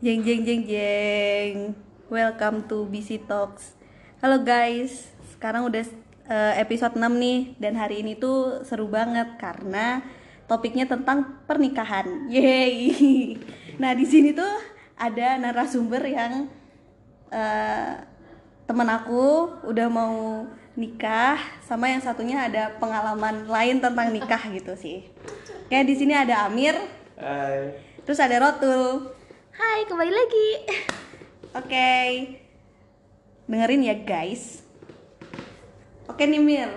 Jeng jeng jeng jeng. Welcome to BC Talks. Halo guys, sekarang udah eh, episode 6 nih dan hari ini tuh seru banget karena topiknya tentang pernikahan. Yeay. Nah, di sini tuh ada narasumber yang eh, temen aku udah mau nikah sama yang satunya ada pengalaman lain tentang nikah gitu sih. Kayak di sini ada Amir, Hai. terus ada Rotul. Hai, kembali lagi. Oke. Dengerin ya, guys. Oke nih, Mir.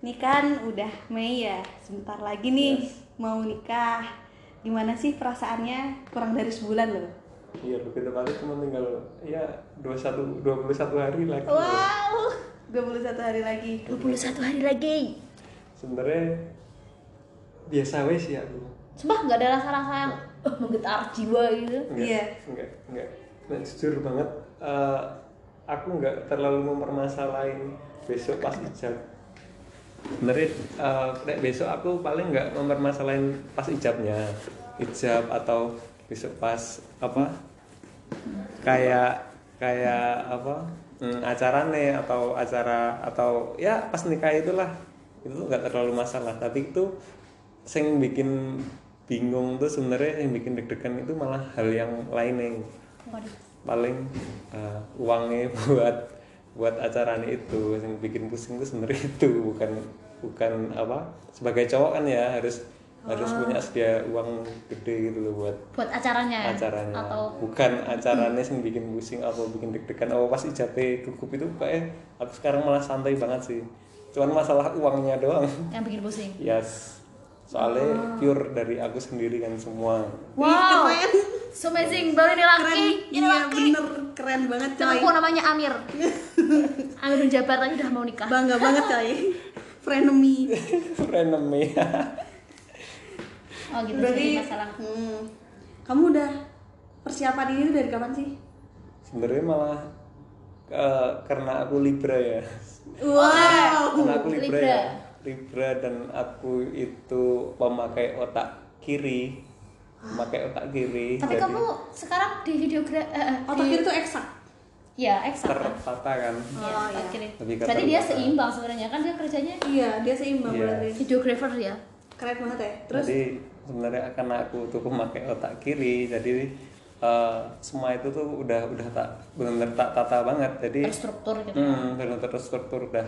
Nih kan udah Mei ya. Sebentar lagi nih mau nikah. Gimana sih perasaannya? Kurang dari sebulan loh. Iya, begitu kali cuma tinggal ya 21 21 hari lagi. Wow. 21 hari lagi. 21 hari lagi. Sebenarnya biasa wes ya aku. Sumpah nggak ada rasa-rasa yang oh, menggetar jiwa gitu. Enggak, Iya. Enggak, enggak. Nah, jujur banget eh, aku enggak terlalu mempermasalahin besok pas ijab. Eh, kayak besok aku paling enggak mempermasalahin pas ijabnya. Ijab atau besok pas apa? Kayak kayak apa? Hmm, acaranya atau acara atau ya pas nikah itulah itu nggak terlalu masalah tapi itu yang bikin bingung tuh sebenarnya yang bikin deg-degan itu malah hal yang lainnya. Paling uh, uangnya buat buat acaranya itu. Yang bikin pusing tuh sebenarnya itu. Bukan bukan apa sebagai cowok kan ya harus harus punya sedia uang gede gitu loh buat Buat acaranya. ya? acaranya. Atau? Bukan acaranya yang bikin pusing atau bikin deg-degan. Oh pas ijabnya gugup itu kayak aku sekarang malah santai banget sih. Cuman masalah uangnya doang. Yang bikin pusing. yes soalnya pure dari aku sendiri kan semua Wow. keren. So amazing. Baru ini laki. Keren. Ini Iya, laki. bener keren banget coy. Temanku namanya Amir. Amir bin Jabar tadi udah mau nikah. Bangga banget coy. Frenemy. frenemy Oh gitu Berarti jadi masalah. hmm, kamu udah persiapan ini dari kapan sih? sebenarnya malah eh, karena aku libra ya Wow. karena aku libra, Libra. ya libra dan aku itu pemakai otak kiri memakai otak kiri Tapi jadi kamu sekarang di video gra eh, eh, Otak di- kiri tuh eksak. Ya, eksak. kan? tertata kan Iya, Oh, otak iya. kiri. Lebih ke Berarti dia seimbang sebenarnya kan dia kerjanya Iya, dia seimbang Iya. berarti. videographer ya. Keren banget ya. Terus jadi sebenarnya karena aku tuh pemakai otak kiri jadi eh, semua itu tuh udah udah tak benar tak tata banget jadi terstruktur gitu. Hmm, benar terstruktur udah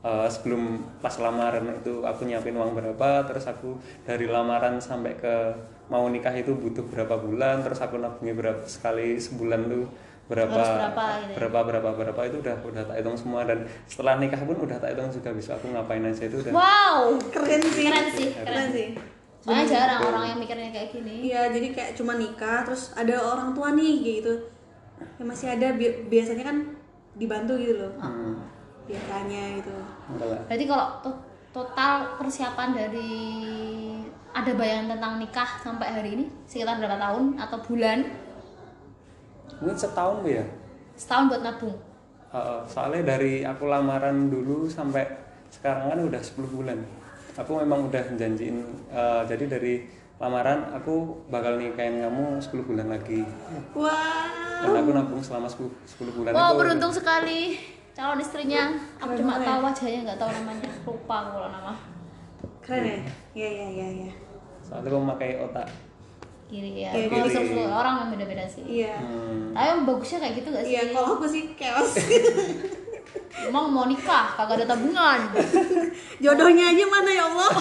eh, sebelum pas lamaran itu aku nyiapin uang berapa, terus aku dari lamaran sampai ke mau nikah itu butuh berapa bulan, terus aku nabungnya berapa sekali sebulan tuh berapa Harus berapa gitu ya? berapa berapa berapa itu udah udah tak hitung semua dan setelah nikah pun udah tak hitung juga bisa aku ngapain aja itu udah Wow, keren sih. keren sih, Keren keren. sih. Soalnya jarang orang yang mikirnya kayak gini. Iya, jadi kayak cuma nikah terus ada orang tua nih gitu. Ya masih ada bi- biasanya kan dibantu gitu loh. hmm, Biasanya gitu. enggak. Berarti kalau to- total persiapan dari ada bayangan tentang nikah sampai hari ini sekitar berapa tahun atau bulan? mungkin setahun Bu, ya Setahun buat nabung. Uh, soalnya dari aku lamaran dulu sampai sekarang kan udah 10 bulan. Aku memang udah janjiin uh, jadi dari lamaran aku bakal nikahin kamu 10 bulan lagi. Wah. Dan aku nabung selama 10, 10 bulan Wow, itu. beruntung sekali calon istrinya. Aku Keren cuma tahu ya. wajahnya nggak tahu namanya. Lupa aku kalau nama. Keren ya? Iya, iya, iya, iya. Soalnya aku memakai otak. Kiri ya. Kiri. Kalau semua orang yang beda-beda sih. Iya. Hmm. Tapi yang bagusnya kayak gitu gak sih? Iya, kalau aku sih chaos. Emang mau nikah, kagak ada tabungan. Jodohnya aja mana ya Allah?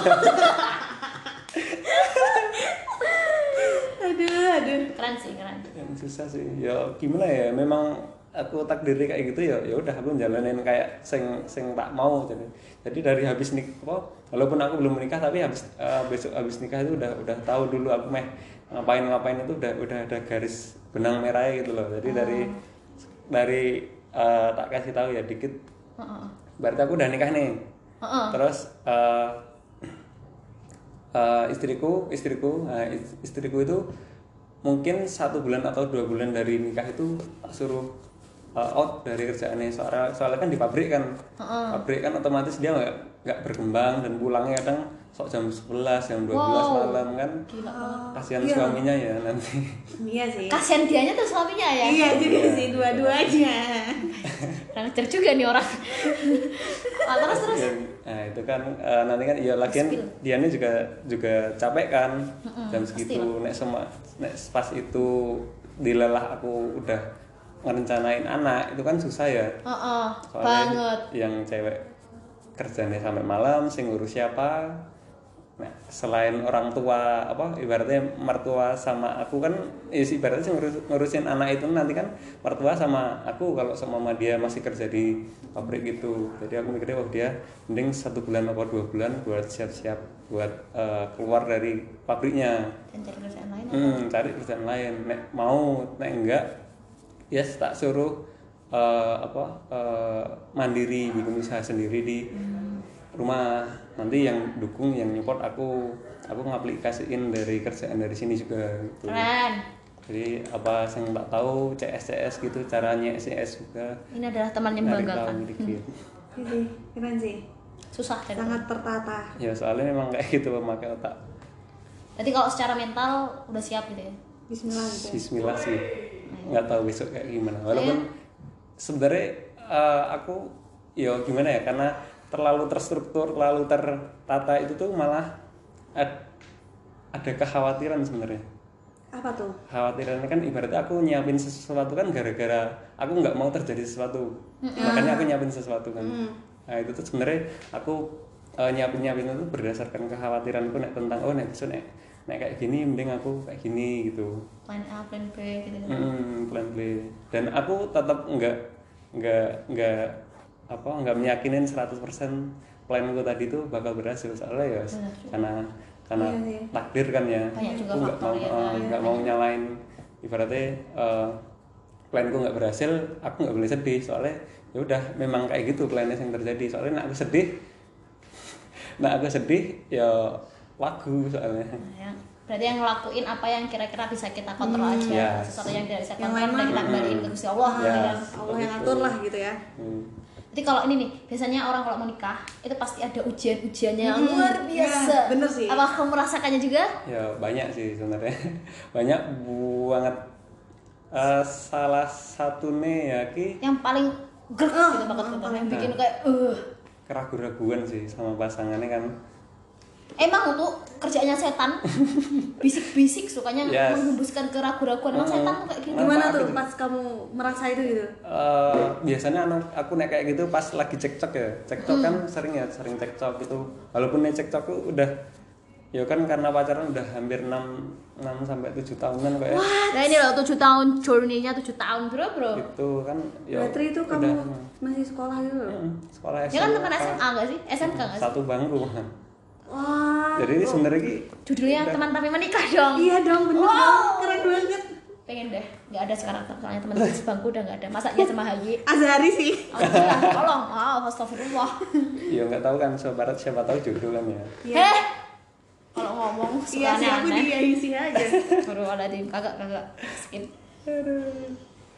aduh, aduh. Keren sih, keren. Yang susah sih. Ya gimana ya? Memang aku takdirnya kayak gitu ya. Ya udah aku jalanin kayak sing sing tak mau jadi. Jadi dari habis nik apa walaupun aku belum menikah tapi habis eh, besok habis nikah itu udah udah tahu dulu aku meh ngapain ngapain itu udah udah ada garis benang merahnya gitu loh. Jadi dari dari eh, tak kasih tahu ya dikit Heeh. berarti aku udah nikah nih. Heeh. Terus eh, eh, istriku, istriku, is- istriku itu mungkin satu bulan atau dua bulan dari nikah itu suruh eh, out dari kerjaannya soalnya soalnya kan di pabrik kan, pabrik kan otomatis dia nggak nggak berkembang dan pulangnya kadang sok jam 11 jam 12 Wow. malam kan Gila kasihan Iya. suaminya ya nanti Iya sih. Kasihan dianya tuh suaminya ya. Iya juga sih dua-duanya. Kurang ajar juga nih orang. Ah, terus terus. Ya, nah itu kan eh, nanti kan ya lagian dianya juga juga capek kan jam segitu nek sama nek pas itu dilelah aku udah ngerencanain anak itu kan susah ya Heeh, soalnya banget. yang cewek kerjanya sampai malam sing ngurus siapa nah, selain orang tua apa ibaratnya mertua sama aku kan ya sih ibaratnya sing ngurus, ngurusin anak itu nanti kan mertua sama aku kalau sama mama dia masih kerja di pabrik gitu jadi aku mikirnya wah dia mending satu bulan apa dua bulan buat siap-siap buat eh, keluar dari pabriknya Dan cari kerjaan lain. Hmm, cari kerjaan lain. Nek mau, nek enggak, ya tak suruh eh, apa eh, mandiri bikin usaha sendiri di rumah. Nanti yang dukung, yang nyupport aku, aku ngaplikasiin dari kerjaan dari sini juga. Gitu. Keren. Jadi apa yang tak tahu CS CS gitu caranya CS juga. Ini adalah teman yang membanggakan. Ini keren sih. Susah dan Sangat tertata. Ya soalnya memang kayak gitu memakai otak. Berarti kalau secara mental udah siap gitu ya. Bismillah gitu. Bismillah sih nggak tahu besok kayak gimana. Walaupun sebenarnya eh, aku ya gimana ya karena terlalu terstruktur terlalu tertata itu tuh malah ad- ada kekhawatiran sebenarnya. Apa tuh? khawatirannya kan ibaratnya aku nyiapin sesuatu kan gara-gara aku nggak mau terjadi sesuatu. Makanya aku nyiapin sesuatu kan. Nah itu tuh sebenarnya aku eh, nyiapin nyiapin itu berdasarkan kekhawatiranku nek tentang oh nek besok nek nek kayak gini mending aku kayak gini gitu Plan A, plan B gitu kan. Hmm, plan B. Dan aku tetap nggak nggak nggak apa nggak meyakinin 100% planku tadi tuh bakal berhasil soalnya ya karena karena Iya sih. takdir kan ya. Banyak juga aku nggak mau ya, eh, nggak mau nyalain ibaratnya eh, planku nggak berhasil, aku nggak boleh sedih soalnya ya udah memang kayak gitu plannya yang terjadi soalnya nak aku sedih nah aku sedih ya lagu soalnya Nah, yang berarti yang ngelakuin apa yang kira-kira bisa kita kontrol aja Yes. sesuatu yang tidak bisa Yang kontrol lain dan mah- kita kembaliin ke Gusti Allah Ya. gitu kan. Allah yang atur lah gitu ya. Hmm. Jadi kalau ini nih, biasanya orang kalau mau nikah itu pasti ada ujian-ujiannya yang Hmm, luar biasa. ya, bener sih. Apa kamu merasakannya juga? Ya banyak sih sebenarnya banyak banget. Eh, salah satu nih ya ki Yang paling grek Ah, gitu banget yang paling Yang bikin kayak uh. keraguan-raguan sih sama pasangannya kan. Emang untuk kerjanya setan bisik-bisik sukanya Yes. menghembuskan keraguan-raguan emang Hmm. setan tuh kayak gitu. Gimana tuh tuh? pas kamu merasa itu gitu? Eh, biasanya anu, aku naik kayak gitu pas lagi cekcok ya cekcok kan sering ya sering cekcok gitu walaupun nih cekcok tuh udah ya kan karena pacaran udah hampir 6, 6 sampai 7 tahunan kayak Nah ini loh 7 tahun journey-nya 7 tahun bro bro. gitu kan ya Berarti itu udah, kamu masih sekolah gitu loh? mm, sekolah Ya kan teman apa, SMA gak sih? SMK gak sih? satu bangku Wah. jadi ini sebenarnya ki Judulnya teman tapi menikah dong. Iya dong, bener Wow. banget. Keren banget. Pengen deh, nggak ada sekarang soalnya teman sebangku udah nggak ada. Masa dia sama Haji? Azhari sih. Alhamdulillah, tolong, wow, astagfirullah. ya nggak tahu kan siapa siapa tahu jodoh kan ya Heh, kalau ngomong Iya suka sih, aku aneh-aneh. dia isi aja. Baru ada di kagak kagak skip.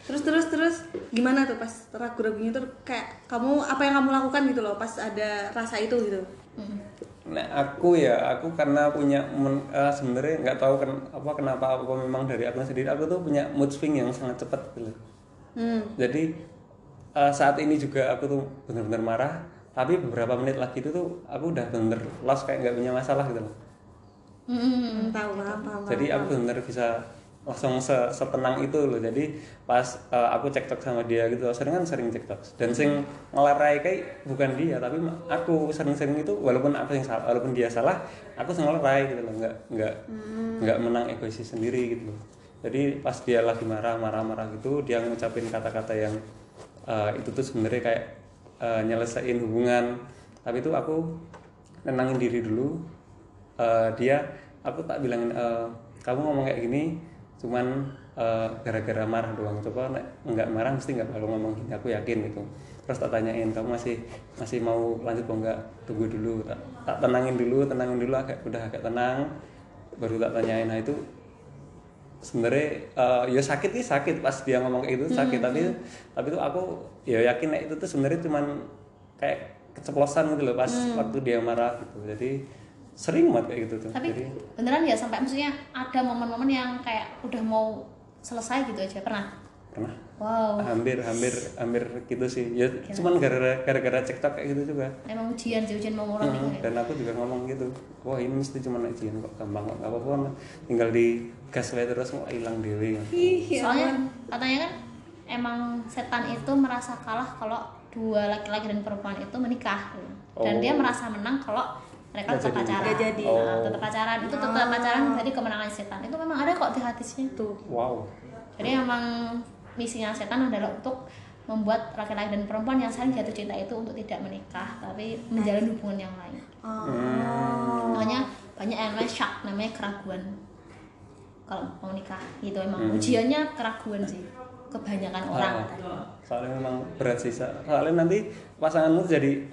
Terus terus terus gimana tuh pas ragu-ragunya tuh kayak kamu apa yang kamu lakukan gitu loh pas ada rasa itu gitu. Hmm. Nah aku ya aku karena punya men- eh, sebenarnya nggak tahu ken, apa kenapa apa memang dari aku sendiri aku tuh punya mood swing yang sangat cepat gitu. Hmm. Jadi eh, saat ini juga aku tuh benar-benar marah tapi beberapa menit lagi itu tuh aku udah bener lost kayak nggak punya masalah gitu loh. Hmm. tahu paham paham. Jadi aku benar bisa langsung se- setenang itu loh. Jadi pas eh, aku cekcok sama dia gitu, sering kan sering cekcok. Dan sing ngelarai kayak bukan dia, tapi aku sering-sering itu walaupun aku yang salah, walaupun dia salah, aku sing ngelarai gitu loh. Nggak nggak nggak menang egois sendiri gitu loh. Jadi pas dia lagi marah marah marah gitu, dia ngucapin kata-kata yang eh, itu tuh sebenarnya kayak eh, nyelesain hubungan. Tapi itu aku nenangin diri dulu, Eh, dia aku tak bilangin eh, kamu ngomong kayak gini cuman eh, gara-gara marah doang. Coba nggak marah mesti nggak bakal ngomong gini aku yakin gitu. Terus tak tanyain kamu masih masih mau lanjut apa enggak tunggu dulu. Tak, tak tenangin dulu tenangin dulu agak udah agak tenang. Baru tak tanyain. Nah itu sebenarnya eh, ya sakit sih sakit. Pas dia ngomong kayak gitu sakit. tapi tapi itu aku ya yakin nek itu tuh sebenarnya cuman kayak keceplosan gitu loh pas waktu dia marah gitu. Jadi sering banget kayak gitu tuh. Tapi jadi beneran ya sampai maksudnya ada momen-momen yang kayak udah mau selesai gitu aja pernah? Pernah. Wow. Hampir hampir hampir gitu sih. Ya cuman gara-gara gara-gara TikTok kayak gitu juga. Emang ujian sih ujian mau mulai Hmm, dan aku juga ngomong gitu wah ini mesti cuma ujian kok gampang kok gak apa-apa tinggal di gas terus mau hilang dewi Ih, ya soalnya katanya kan emang setan itu merasa kalah kalau dua laki-laki dan perempuan itu menikah. Gitu. dan Oh. dia merasa menang kalau mereka tetap pacaran. Nggak jadi. Nah, Oh. tetap pacaran. Itu tetap pacaran jadi kemenangan setan. Itu memang ada kok di hadisnya tuh wow. Jadi emang misinya setan adalah untuk membuat laki-laki dan perempuan yang saling jatuh cinta itu untuk tidak menikah tapi menjalin hubungan yang lain. Oh. makanya banyak yang namanya syak namanya keraguan. Kalau mau nikah gitu emang. Hmm. ujiannya keraguan sih. Kebanyakan orang. Ah, soalnya memang berat sih so- soalnya nanti pasanganmu jadi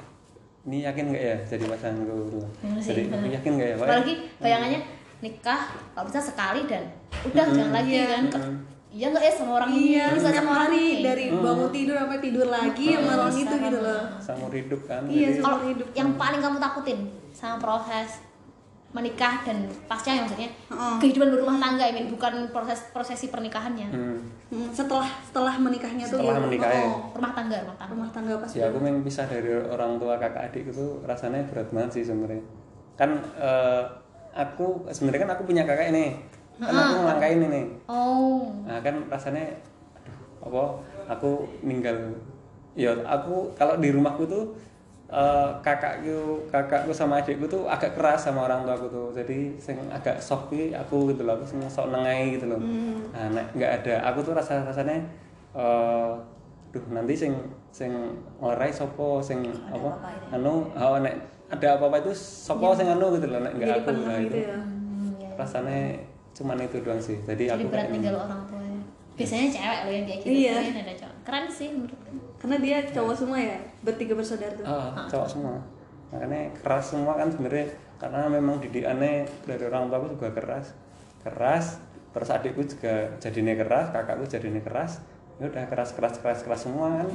ini yakin nggak ya jadi pasanganku gitu. Bener sih, jadi bener. yakin nggak ya Pak? apalagi bayangannya nikah kalau bisa sekali dan udah jangan lagi Iya. kan Ke- iya nggak ya sama orang ini Iya, terus setiap sama orang hari ini. dari bangun tidur sampai tidur lagi sama orang itu gitu loh. seumur hidup kan Iya, jadi kalau hidup. yang paling kamu takutin sama proses menikah dan pasca ya maksudnya. Heeh. kehidupan berumah tangga ini bukan proses prosesi pernikahannya. Hmm, Hmm, setelah setelah menikahnya tuh Setelah gitu. menikah ya? Oh, rumah tangga rumah tangga. Rumah tangga pas ya aku memang pisah dari orang tua kakak adik itu rasanya berat banget sih sebenarnya. Kan eh, aku sebenarnya kan aku punya kakak ini. Kan aku ngelangkain ini oh. Nah kan rasanya aduh apa aku ninggal. Ya aku kalau di rumahku tuh eh, kakakku kakakku sama adikku tuh agak keras sama orang tuaku tuh. Jadi sing agak sok ki aku gitu loh aku sing sok nengai gitu loh. Nah nek nggak ada aku tuh rasa rasanya eh duh nanti sing sing ngorai sopo sing apa anu oh, nek ada apa-apa itu sopo sing anu gitu loh nek nggak jadi aku nah, gitu itu ya. Hmm, iya. rasanya cuman itu doang sih. Jadi, jadi aku berat tinggal orang tuanya biasanya cewek loh yang kayak gitu Iya. Kalian ada cowok keren sih menurutku Karena dia cowok semua ya, bertiga bersaudara tuh. Ah, cowok semua. Makanya keras semua kan sebenarnya. Karena memang didikannya dari orang tua aku juga keras. Keras terus adikku juga jadinya keras kakakku jadinya keras. Ya udah keras keras keras keras semua kan.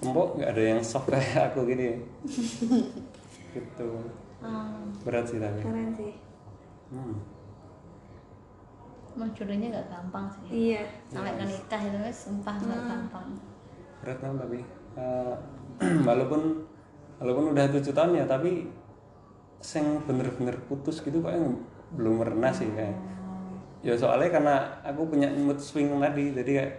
Empuk nggak ada yang sok kayak aku gini. Gitu. Hmm, berat sih tapi. Keren sih. hmm. Jodohnya gak gampang sih. Iya. sampai ke nikah itu wes sumpah gak gampang. Berat banget tapi eh, walaupun walaupun udah tujuh tahun ya tapi sing bener-bener putus gitu kok yang belum pernah sih kayak. Ya soalnya karena aku punya mood swing tadi jadi kayak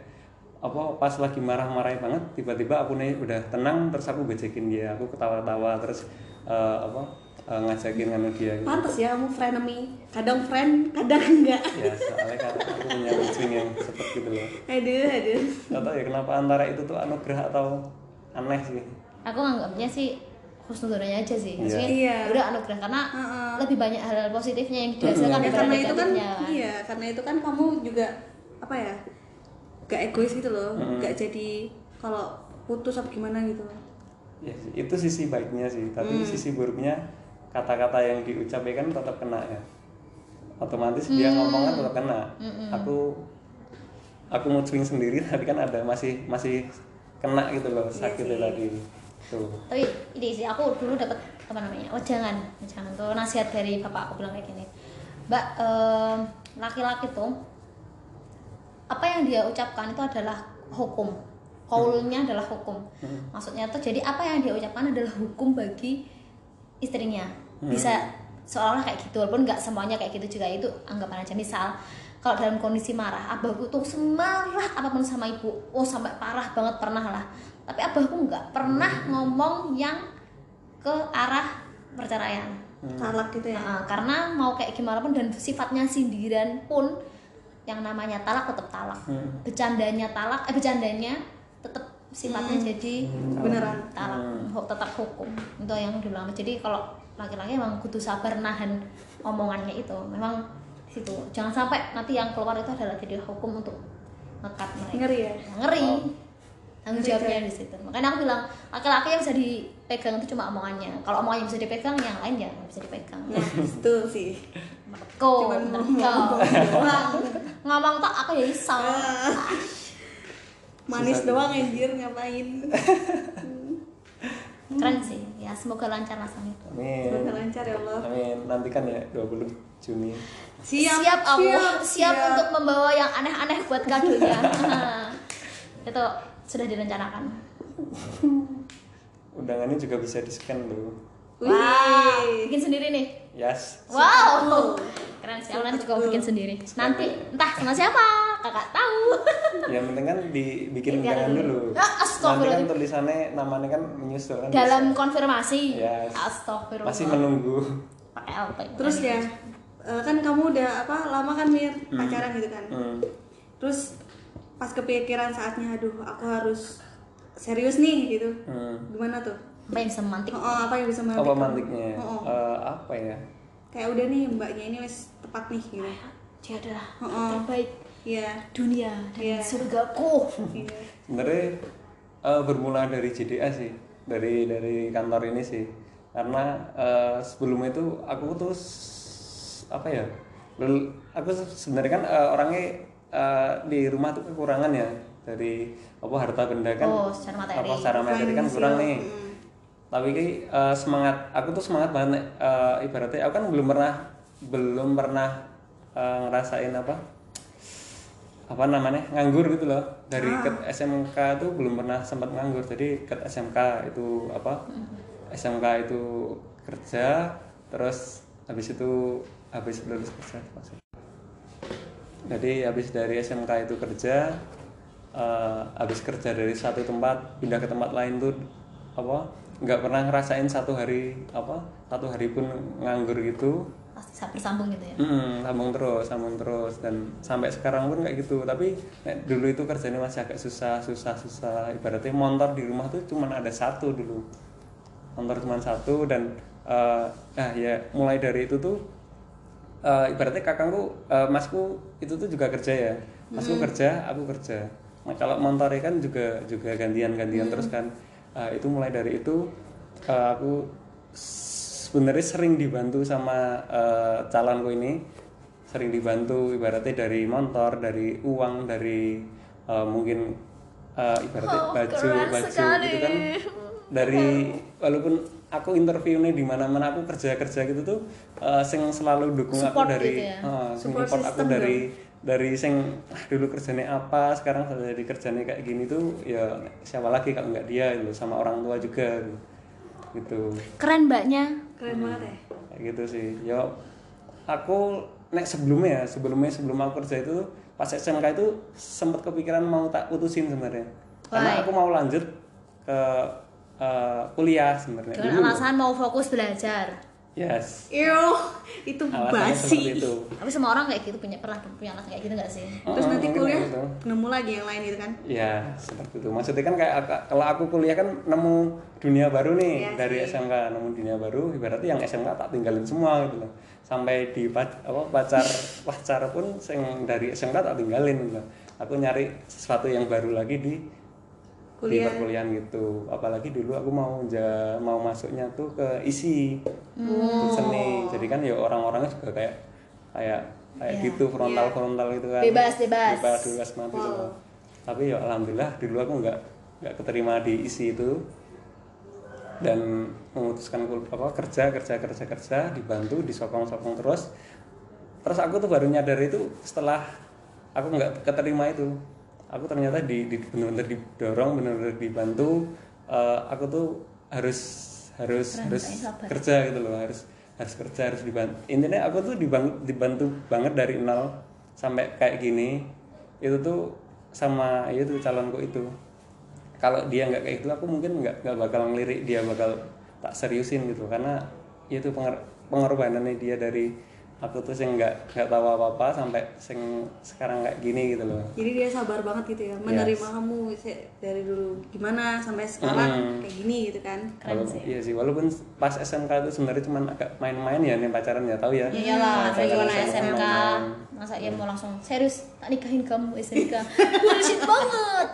apa pas lagi marah-marah banget tiba-tiba aku nih udah tenang terus aku bejekin dia aku ketawa-tawa terus eh, apa eh, ngajakin nganu dia gitu. Pantes ya kamu frenemy. Kadang friend, kadang enggak. ya soalnya kan aku punya swing yang cepet gitu loh Aduh, aduh. Gak tau ya kenapa antara itu tuh anugerah atau aneh sih aku nganggapnya sih husnudonanya aja sih maksudnya Iya. udah anugerah karena Heeh. lebih banyak hal positifnya yang dihasilkan Ya, karena itu kan, kan. iya, karena itu kan kamu juga apa ya? Gak egois gitu loh, gak jadi kalau putus apa gimana gitu. ya sih, itu sisi baiknya sih tapi sisi buruknya kata-kata yang diucapkan tetap kena ya. Otomatis dia ngomong kan tetap kena. Aku aku mau swing sendiri tapi kan ada masih masih kena gitu loh sakitnya tadi. Tuh. Tapi ini sih aku dulu dapat apa namanya oh jangan jangan tuh nasihat dari bapak aku bilang kayak gini. Mbak em, laki-laki tuh apa yang dia ucapkan itu adalah hukum. Kaulnya adalah hukum. Maksudnya tuh jadi apa yang dia ucapkan adalah hukum bagi istrinya bisa seolah kayak gitu walaupun nggak semuanya kayak gitu juga. Itu anggapan aja. Misal kalau dalam kondisi marah abahku tuh semarah apa pun sama ibu. Oh sampai parah banget pernah lah. Tapi abahku nggak pernah ngomong yang ke arah perceraian. Talak gitu ya. Nah, karena mau kayak gimana pun dan sifatnya sindiran pun yang namanya talak tetap talak. Bercandanya talak eh bercandanya tetap sifatnya jadi Beneran. talak. Hu- tetap hukum. Itu yang dibilang. Jadi kalau laki-laki emang kudu sabar nahan omongannya itu. Memang di situ jangan sampai nanti yang keluar itu adalah jadi hukum untuk ngekat mereka. Ngeri ya? ngeri. Tanggung Ngeri, jawabnya di situ. Makanya aku bilang laki-laki yang bisa dipegang itu cuma omongannya. Kalau omongannya bisa dipegang yang lain ya nggak bisa dipegang. Nah, itu sih. Mergo. ngomong ngomong tak aku ya iso Manis doang anjir ngapain? keren sih ya semoga lancar mas Amin. Semoga lancar ya Allah. Amin. Nantikan ya 20 Juni. Siap, siap Allah siap, siap. untuk membawa yang aneh-aneh buat kadonya itu sudah direncanakan Undangannya juga bisa di scan loh. Wih. Wah, bikin sendiri nih Yes. wow keren sih aku nanti juga mau bikin sendiri nanti entah sama siapa kakak tahu Yang penting kan dibikin undangan dulu. Ah, Nanti kan tulisannya namanya kan menyusul kan. dalam bisa. konfirmasi Yes. astagfirullah Masih menunggu. pakai LP Terus ya, eh, kan kamu udah apa lama kan Mir pacaran gitu kan. Hmm. Terus pas kepikiran saatnya, aduh aku harus serius nih gitu. Hmm. Gimana tuh? Apa yang bisa memantik Oh, oh, apa yang bisa Apa memantik kamu? mantiknya? Oh, oh. Eh, apa ya? Kayak udah nih mbaknya ini wes tepat nih gitu. dia adalah Oh, oh. terbaik Iya. dunia dan Iya. surgaku Iya. Sebenarnya eh, bermula dari JDA sih, dari dari kantor ini sih. Karena eh, sebelum itu aku tuh apa ya? lel- Aku se- sebenarnya kan eh, orangnya eh, di rumah tuh kekurangan ya dari apa harta benda kan. Oh, secara materi. Apa secara materi kan kurang nih. Mm. Tapi ki, eh, semangat aku tuh semangat banget. Eh, ibaratnya aku kan belum pernah belum pernah eh, ngerasain apa apa namanya nganggur gitu loh dari Ah. ke SMK tuh belum pernah sempat nganggur jadi ke SMK itu apa SMK itu kerja terus habis itu habis lulus kerja jadi habis dari SMK itu kerja eh, habis kerja dari satu tempat pindah ke tempat lain tuh apa nggak pernah ngerasain satu hari apa satu hari pun nganggur gitu pasti sa- bersambung gitu ya Hmm, sambung terus, sambung terus dan sampai sekarang pun kayak gitu. Tapi nek dulu itu kerjanya masih agak susah, susah, susah. Ibaratnya motor di rumah tuh cuman ada satu dulu. Motor cuma satu dan eh nah ya mulai dari itu tuh eh, ibaratnya kakangku, eh, masku itu tuh juga kerja ya. Masku kerja, aku kerja. Nah kalau motornya kan juga juga gantian-gantian terus kan. Eh, itu mulai dari itu eh, aku sebenarnya sering dibantu sama eh, calonku ini sering dibantu ibaratnya dari motor dari uang dari eh, mungkin eh, ibaratnya Oh, baju baju sekali. gitu kan dari walaupun aku interview nih di mana-mana aku kerja kerja gitu tuh eh, sing selalu dukung Support aku dari gitu ya. sing Support support aku dari dari sing ah, dulu kerjanya apa sekarang sudah jadi kerjanya kayak gini tuh ya siapa lagi kalau nggak dia gitu sama orang tua juga gitu. Keren mbaknya. Keren banget ya. kayak gitu sih. Ya aku nek sebelumnya ya sebelumnya sebelum aku kerja itu pas SMK itu sempat kepikiran mau tak putusin sebenarnya. Karena aku mau lanjut ke eh, kuliah sebenarnya. Dengan alasan mau fokus belajar yes Iyo, itu alasannya basi. itu tapi semua orang kayak gitu punya pernah punya alasan kayak gitu gak sih Terus Oh, nanti kuliah gitu. nemu lagi yang lain gitu kan? Ya, seperti itu. Maksudnya kan kayak ak- kalau aku kuliah kan nemu dunia baru nih Iya dari sih. SMK, nemu dunia baru. Ibaratnya yang SMK tak tinggalin semua gitu loh. Sampai di apa pacar pacar pun yang dari SMK tak tinggalin gitu. loh. Aku nyari sesuatu yang baru lagi di di Kuliah. perkuliahan gitu. Apalagi dulu aku mau ja, mau masuknya tuh ke isi Hmm. seni. Jadi kan ya orang-orangnya juga kayak kayak kayak gitu frontal frontal gitu kan. Bebas, bebas. Bebas bebas mati gitu. Tapi ya alhamdulillah dulu aku nggak nggak keterima di isi itu dan memutuskan apa kerja kerja kerja kerja dibantu disokong sokong terus terus aku tuh baru nyadar itu setelah aku nggak keterima itu aku ternyata di, di benar-benar didorong benar-benar dibantu eh, aku tuh harus harus harus kerja gitu loh harus harus kerja harus dibantu. Intinya aku tuh dibantu, dibantu banget dari nol sampai kayak gini. Itu tuh sama itu calonku itu. Kalau dia nggak kayak gitu aku mungkin nggak nggak bakal ngelirik dia bakal tak seriusin gitu. Karena itu penger- pengorbanannya dia dari aku tuh sing nggak nggak tahu apa apa sampai sing sekarang kayak gini gitu loh. Jadi dia sabar banget gitu ya, menerima kamu se- dari dulu. Gimana sampai sekarang kayak gini gitu kan. Walaupun- iya sih walaupun pas SMK itu sebenarnya cuma agak main-main ya nih pacaran ya tahu ya. Ya iyalah, saya Pacaran gimana SMK masa iya mau langsung serius tak nikahin kamu SMK bullshit banget.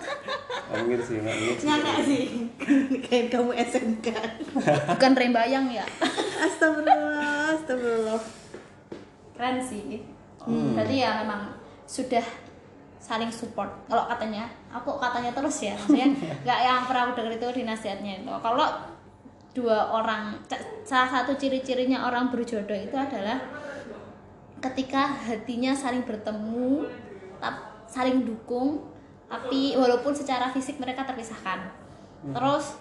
Nggak mungkin sih nggak mungkin sih. Nyangka sih, kayak kamu SMK. bukan rembayang ya. Astagfirullah, astagfirullah. Keren sih. Hmm. berarti ya memang sudah saling support. Kalau katanya aku katanya terus ya maksudnya nggak yang pernah aku denger itu di nasihatnya itu. Kalau dua orang salah satu ciri-cirinya orang berjodoh itu adalah ketika hatinya saling bertemu saling dukung tapi walaupun secara fisik mereka terpisahkan. Terus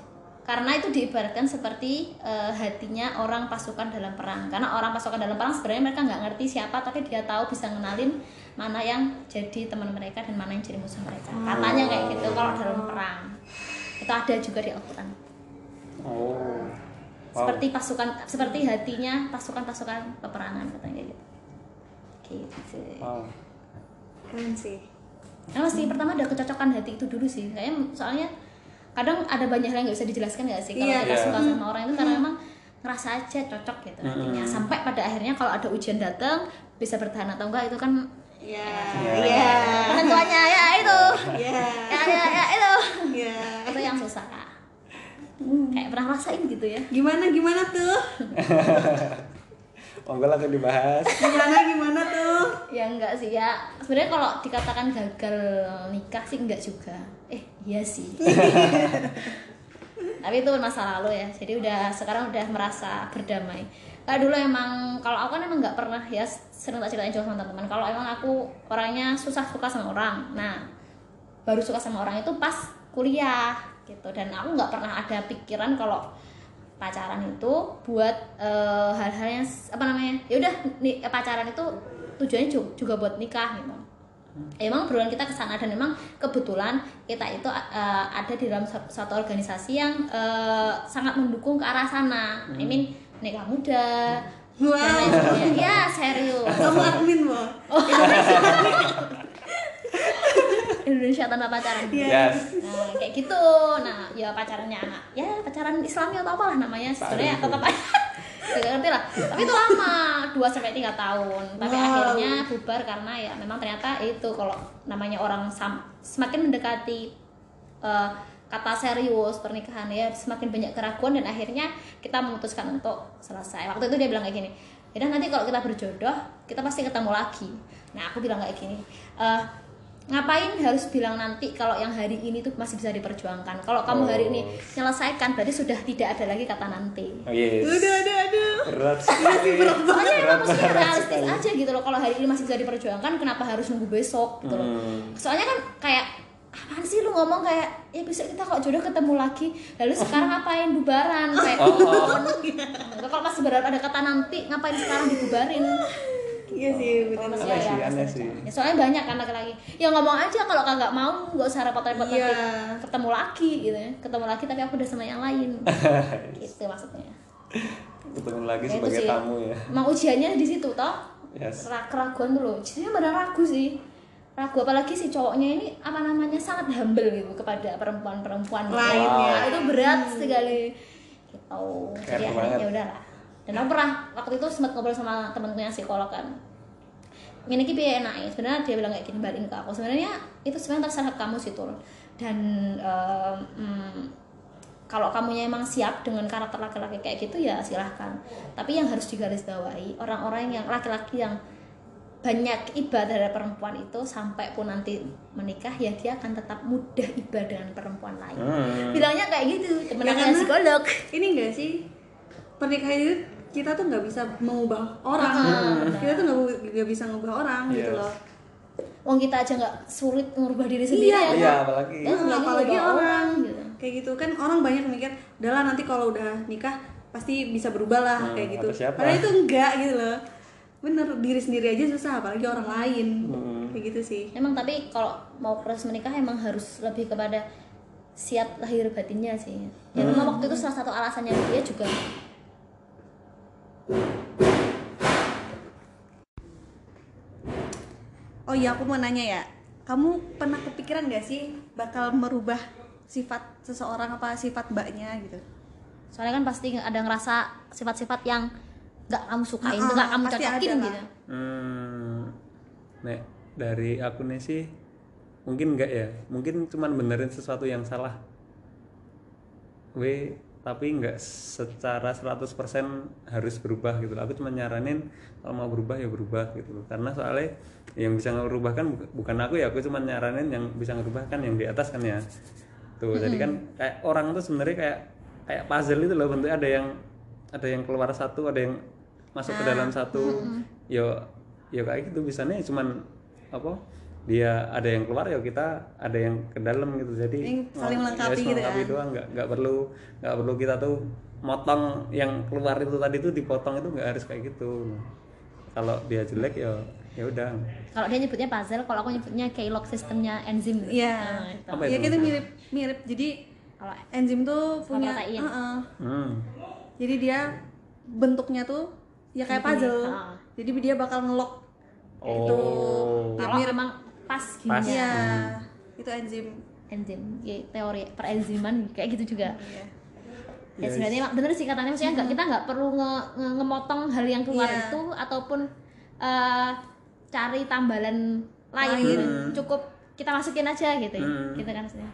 karena itu diibaratkan seperti eh, hatinya orang pasukan dalam perang. Karena orang pasukan dalam perang sebenarnya mereka nggak ngerti siapa tapi dia tahu bisa ngenalin mana yang jadi teman mereka dan mana yang jadi musuh mereka. Katanya kayak gitu kalau dalam perang. Itu ada juga di Al-Quran. Oh wow. seperti pasukan seperti hatinya pasukan-pasukan peperangan katanya kayak gitu. Gitu wow. Keren sih. Nah, sih pertama ada kecocokan hati itu dulu sih. Kayaknya soalnya kadang ada banyak hal yang nggak bisa dijelaskan nggak sih kalau Iya. kita Iya. suka sama orang itu karena memang ngerasa aja cocok gitu hatinya. Sampai pada akhirnya kalau ada ujian datang bisa bertahan atau enggak itu kan ya Iya. ya penentuannya ya itu. ya Ya ya ya itu. ya Itu yang susah. Kayak pernah rasain gitu ya. gimana gimana tuh monggo langsung dibahas gimana gimana tuh Ya enggak sih ya. Sebenarnya kalau dikatakan gagal nikah sih enggak juga. Eh, iya sih. Tapi itu masa lalu ya. Jadi udah sekarang udah merasa berdamai. Kalau dulu emang kalau aku kan emang nggak pernah ya sering tak ceritain juga sama teman-teman. Kalau emang aku orangnya susah suka sama orang. Nah, baru suka sama orang itu pas kuliah gitu dan aku nggak pernah ada pikiran kalau pacaran itu buat eh, hal-hal yang s- apa namanya ya udah ni- pacaran itu tujuannya ju- juga buat nikah gitu. Emang berulang kita ke sana dan memang kebetulan kita itu eh, ada di dalam suatu organisasi yang eh, sangat mendukung ke arah sana. I mean nikah muda. Wow. dan lain sebagainya. Ya serius. Kamu admin loh Indonesia tanpa pacaran yes Nah, kayak gitu. Nah, ya pacarannya anak. Ya, pacaran Islami atau apalah namanya. Sebenarnya tetap aja. Gak ngerti lah. Tapi itu lama, 2 sampai 3 tahun. Tapi Wow. akhirnya bubar karena ya memang ternyata itu kalau namanya orang sam- semakin mendekati eh, kata serius pernikahan ya semakin banyak keraguan dan akhirnya kita memutuskan untuk selesai. Waktu itu dia bilang kayak gini. Ya udah, nanti kalau kita berjodoh, kita pasti ketemu lagi. Nah, aku bilang kayak gini. eh, ngapain harus bilang nanti kalau yang hari ini tuh masih bisa diperjuangkan? Kalau kamu hari ini Oh. menyelesaikan berarti sudah tidak ada lagi kata nanti. Oh yes. Aduh aduh aduh. Berat sekali. soalnya emang mesti berat realistis sekali. aja gitu loh kalau hari ini masih bisa diperjuangkan kenapa harus nunggu besok gitu loh. Hmm. soalnya kan kayak apaan sih lu ngomong kayak ya besok kita kok jodoh ketemu lagi lalu sekarang ngapain bubaran? Kayak Oh. Enggak, kalau masih berharap ada kata nanti ngapain sekarang dibubarin iya sih Kalau masih Aneh ya, sih, ya, aneh sih. Ya, soalnya banyak kan laki-laki. Ya ngomong aja kalau kagak mau nggak usah repot-repot Iya. nanti ketemu lagi gitu ya. Ketemu lagi tapi aku udah sama yang lain. Gitu maksudnya. Ketemu lagi Ya, sebagai tamu ya. Emang ujiannya di situ toh? Yes. Ra- keraguan tuh loh. Jadi benar ragu sih. Ragu apalagi si cowoknya ini apa namanya sangat humble gitu kepada perempuan-perempuan. Lainnya. Nah, itu berat sekali. Gitu. Jadi Keren akhirnya banget. ya udahlah. Dan aku pernah waktu itu sempat ngobrol sama temenku yang psikolog kan ini ki piye enake sebenarnya dia bilang kayak gini balikin ke aku. Sebenarnya itu sebenarnya terserah kamu sih Tul. Dan mm, kalau kamunya emang siap dengan karakter laki-laki kayak gitu ya silahkan. Tapi yang harus digarisbawahi orang-orang yang laki-laki yang banyak ibadah dari perempuan itu sampai pun nanti menikah ya dia akan tetap mudah ibadah dengan perempuan lain. Hmm. bilangnya kayak gitu temen Ya, psikolog. ini enggak sih? Pernikahan itu kita tuh nggak bisa mengubah orang Hmm. kita tuh nggak bisa mengubah orang gitu Yes. loh Wong kita aja nggak sulit ngubah diri sendiri Iya. ya iya apalagi Ya, apalagi apalagi ngubah orang gitu. kayak gitu kan orang banyak mikir udahlah nanti kalau udah nikah pasti bisa berubah lah Hmm, kayak gitu padahal itu enggak gitu loh bener diri sendiri aja susah apalagi orang lain Hmm. kayak gitu sih Emang tapi kalau mau proses menikah emang harus lebih kepada siap lahir batinnya sih. Ya memang waktu itu salah satu alasannya dia juga oh iya aku mau nanya ya. Kamu pernah kepikiran gak sih bakal merubah sifat seseorang apa sifat mbaknya gitu? Soalnya kan pasti ada ngerasa sifat-sifat yang nggak kamu sukain, Nah, nggak kamu pasti cocokin gitu. Hmm, nek dari aku nih sih mungkin enggak ya. Mungkin cuman benerin sesuatu yang salah. We tapi nggak secara 100% harus berubah gitu loh. aku cuma nyaranin kalau mau berubah ya berubah gitu loh. Karena soalnya yang bisa ngerubah kan bu- bukan aku ya aku cuma nyaranin yang bisa ngerubah kan yang di atas kan ya. Tuh jadi kan kayak orang tuh sebenarnya kayak kayak puzzle itu loh. Bentuknya ada yang ada yang keluar satu ada yang masuk ke dalam satu. yo yo kayak gitu. Bisanya cuman apa dia ada yang keluar ya kita ada yang ke dalam gitu jadi Yang saling oh, melengkapi ya, gitu kan. doang nggak nggak perlu nggak perlu kita tuh motong yang keluar itu tadi tuh dipotong itu nggak harus kayak gitu kalau dia jelek ya ya udah kalau dia nyebutnya puzzle kalau aku nyebutnya keylog sistemnya enzim Iya. Nah, itu. Apa Iya itu? kita mirip mirip. Jadi kalau enzim tuh punya protein. Heeh. hmm. Jadi dia bentuknya tuh ya kayak puzzle. Jadi dia bakal ngelok itu. oh Ya, kalau mirip. emang pas gini Pas. Iya. Itu enzim. enzim ya, teori perenziman kayak gitu juga Iya. ya sebenarnya emang bener sih katanya maksudnya nggak kita nggak perlu nge, nge- ngemotong hal yang keluar Iya. itu ataupun eh, cari tambalan lain, Lain. cukup kita masukin aja gitu ya Hmm. gitu kan maksudnya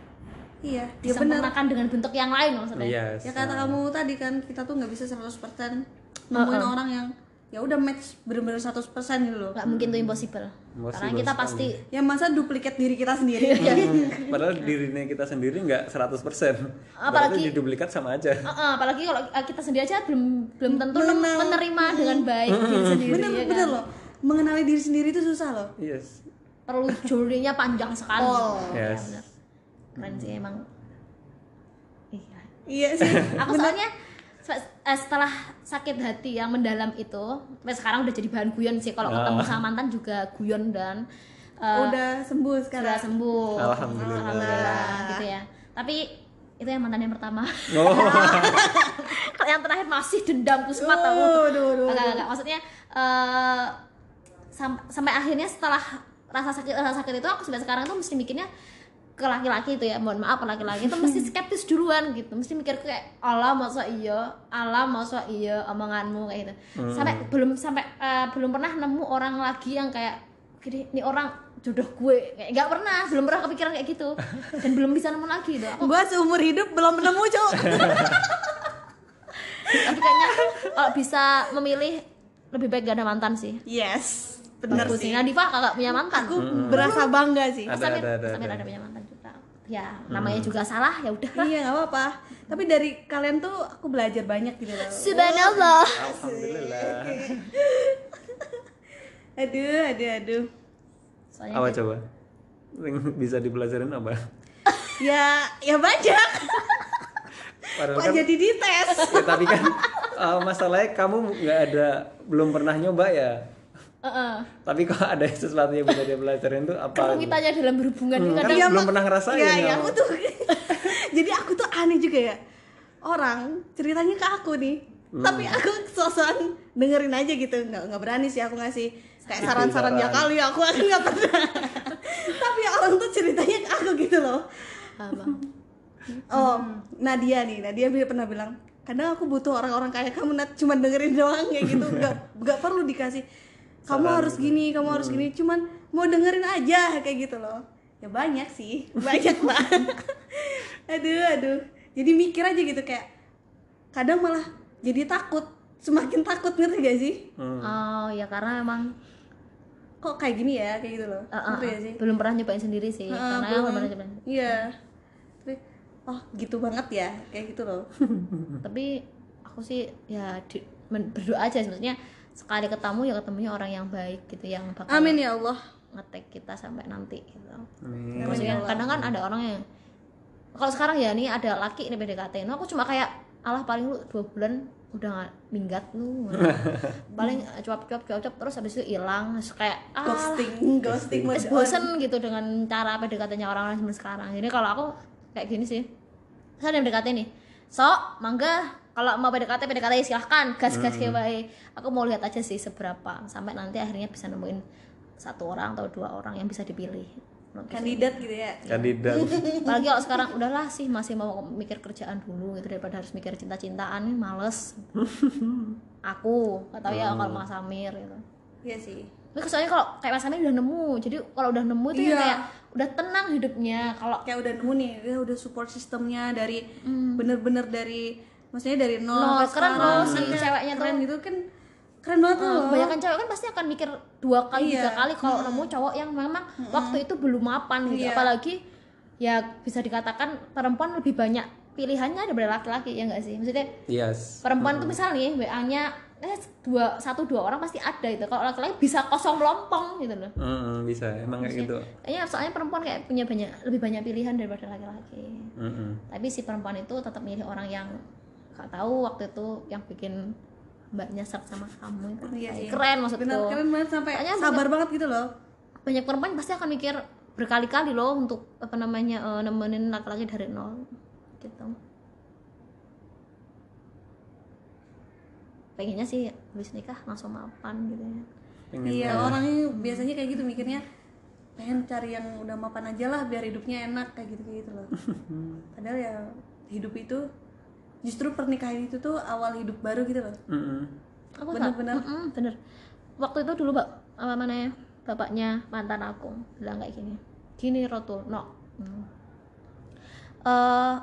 Iya, ya benar. disempurnakan dengan bentuk yang lain maksudnya yes Ya kata kamu tadi kan kita tuh nggak bisa 100% nemuin orang yang ya udah match bener-bener 100% gitu loh. nggak mungkin tuh impossible, Impossible karena kita sekali. pasti Ya masa duplikat diri kita sendiri. Hmm, padahal dirinya kita sendiri nggak 100% Apalagi- Berarti diduplikat sama aja Eh, eh, apalagi kalau eh, kita sendiri aja belum belum tentu Mengenal. menerima dengan baik diri sendiri bener ya kan? bener loh. Mengenali diri sendiri itu susah loh. yes perlu journey-nya panjang sekali Oh. Ya, Yes. bener. keren sih emang iya Iya sih. aku soalnya eh, setelah sakit hati yang mendalam itu sampai sekarang udah jadi bahan guyon sih. Kalau ketemu sama mantan juga guyon dan eh, udah sembuh sekarang. sudah sembuh. Alhamdulillah. Alhamdulillah, gitu ya. Tapi itu yang mantan yang pertama. Oh. Kalau yang terakhir masih dendam duh, duh, Enggak, enggak, maksudnya eh, sam- sampai akhirnya setelah rasa sakit rasa sakit itu aku sampai sekarang tuh mesti mikirnya ke laki-laki itu ya mohon maaf ke laki-laki itu mesti skeptis duluan gitu. Mesti mikir kayak Allah masa iya? Allah masa iya omonganmu? kayak gitu. Sampai belum sampai eh, belum pernah nemu orang lagi yang kayak gini ini orang jodoh gue. Kayak nggak pernah belum pernah kepikiran kayak gitu. Dan belum bisa nemu lagi gitu aku Gua seumur hidup belum nemu, Cuk. tapi kayaknya kalau bisa memilih lebih baik gak ada mantan sih. Yes. Bener Bagus sih. Nadifah kagak punya mantan. Aku berasa bangga sih. Ada, Samir, ada, ada, Samir ada. ada punya mantan ya namanya juga salah ya udah Iya nggak apa-apa. Tapi dari kalian tuh aku belajar banyak gitu loh. subhanallah alhamdulillah Aduh, aduh, aduh. soalnya apa coba yang bisa dipelajarin apa Ya, ya banyak. padahal Kok kan jadi dites? ya, tapi kan uh, masalahnya kamu nggak ada belum pernah nyoba ya Heeh. tapi kok ada sesuatu yang bisa dia pelajarin tuh apa kerumitannya dalam berhubungan Hmm, kadang kan belum pernah ngerasain Iya, ya. iya, aku tuh. jadi aku tuh aneh juga ya. Orang ceritanya ke aku nih. Hmm. Tapi aku sosokan dengerin aja gitu. Nggak, nggak berani sih aku ngasih kayak saran-saran ya kali aku aku nggak pernah. Tapi orang tuh ceritanya ke aku gitu loh. apa Oh, Nadia nih, Nadia pernah bilang, kadang aku butuh orang-orang kayak kamu Nat cuma dengerin doang kayak gitu, nggak nggak perlu dikasih. Kamu harus gini, kamu harus gini, cuman mau dengerin aja kayak gitu loh. Ya banyak sih, banyak banget. aduh, aduh. Jadi mikir aja gitu kayak, kadang malah jadi takut, semakin takut ngerti gak sih? Hmm. oh ya karena emang Kok kayak gini ya, kayak gitu loh. eh, eh, ngerti gak sih? belum pernah nyobain sendiri sih Heeh, karena belum. pernah nyobain Iya. Tapi, oh gitu banget ya, kayak gitu loh. tapi aku sih ya di, men- berdoa aja maksudnya sekali ketemu ya ketemunya orang yang baik gitu yang bakal Amin ya Allah. ngetek kita sampai nanti gitu. Amin. maksudnya kadang kan ada orang yang kalau sekarang ya nih ada laki ini PDKT nah aku cuma kayak alah paling lu dua bulan udah nggak minggat lu. Paling cuap cuap cuap cuap terus habis itu hilang. Kayak ah ghosting ghosting Terus bosen gitu dengan cara PDKT-nya orang-orang zaman sekarang. Jadi kalau aku kayak gini sih. Saya ada yang PDKT nih sok mangga kalau mau PDKT PDKT silahkan. Gas gas kayak baik. Aku mau lihat aja sih seberapa. Sampai nanti akhirnya bisa nemuin satu orang atau dua orang yang bisa dipilih. Kandidat gitu. ya? Kandidat. Apalagi kalau sekarang udahlah sih masih mau mikir kerjaan dulu gitu daripada harus mikir cinta-cintaan nih males. Aku gak tahu ya kalau Mas Samir gitu. Iya sih. Tapi kesannya kalau kayak Mas Samir udah nemu jadi kalau udah nemu tuh ya Iya. kayak udah tenang hidupnya. Kalau kayak udah nemu nih dia udah support sistemnya dari bener-bener dari maksudnya dari nol, Nol, sampai keren sekarang. loh si Iya, ceweknya tuh. keren gitu kan keren banget tuh uh, loh. kebanyakan cewek kan pasti akan mikir dua kali Iya. tiga kali kalau nemu cowok yang memang waktu itu belum mapan gitu. Iya. apalagi ya bisa dikatakan perempuan lebih banyak pilihannya ada pada laki-laki ya enggak sih? Maksudnya yes. perempuan tuh misal nih WA-nya eh dua satu dua orang pasti ada itu kalau laki-laki bisa kosong melompong gitu loh. Mm-mm, bisa emang kayak gitu. kayaknya soalnya perempuan kayak punya banyak lebih banyak pilihan daripada laki-laki. Mm-mm. tapi si perempuan itu tetap milih orang yang gak tahu waktu itu yang bikin mbaknya serp sama kamu itu. Iya Kayak sih. keren maksudku. Bener keren banget sampai Soalnya sabar banget gitu loh. Banyak perempuan pasti akan mikir berkali-kali loh untuk apa namanya eh, nemenin laki-laki dari nol gitu. Pengennya sih habis nikah langsung mapan gitu ya. Iya banget. orangnya biasanya kayak gitu mikirnya pengen cari yang udah mapan aja lah biar hidupnya enak kayak gitu gitu loh. Padahal ya hidup itu justru pernikahan itu tuh awal hidup baru gitu loh Mm-mm. aku Bener-bener. tak- Mm-mm, bener waktu itu dulu mbak apa namanya bapaknya mantan aku bilang kayak gini gini Rotul no Hmm. Eh,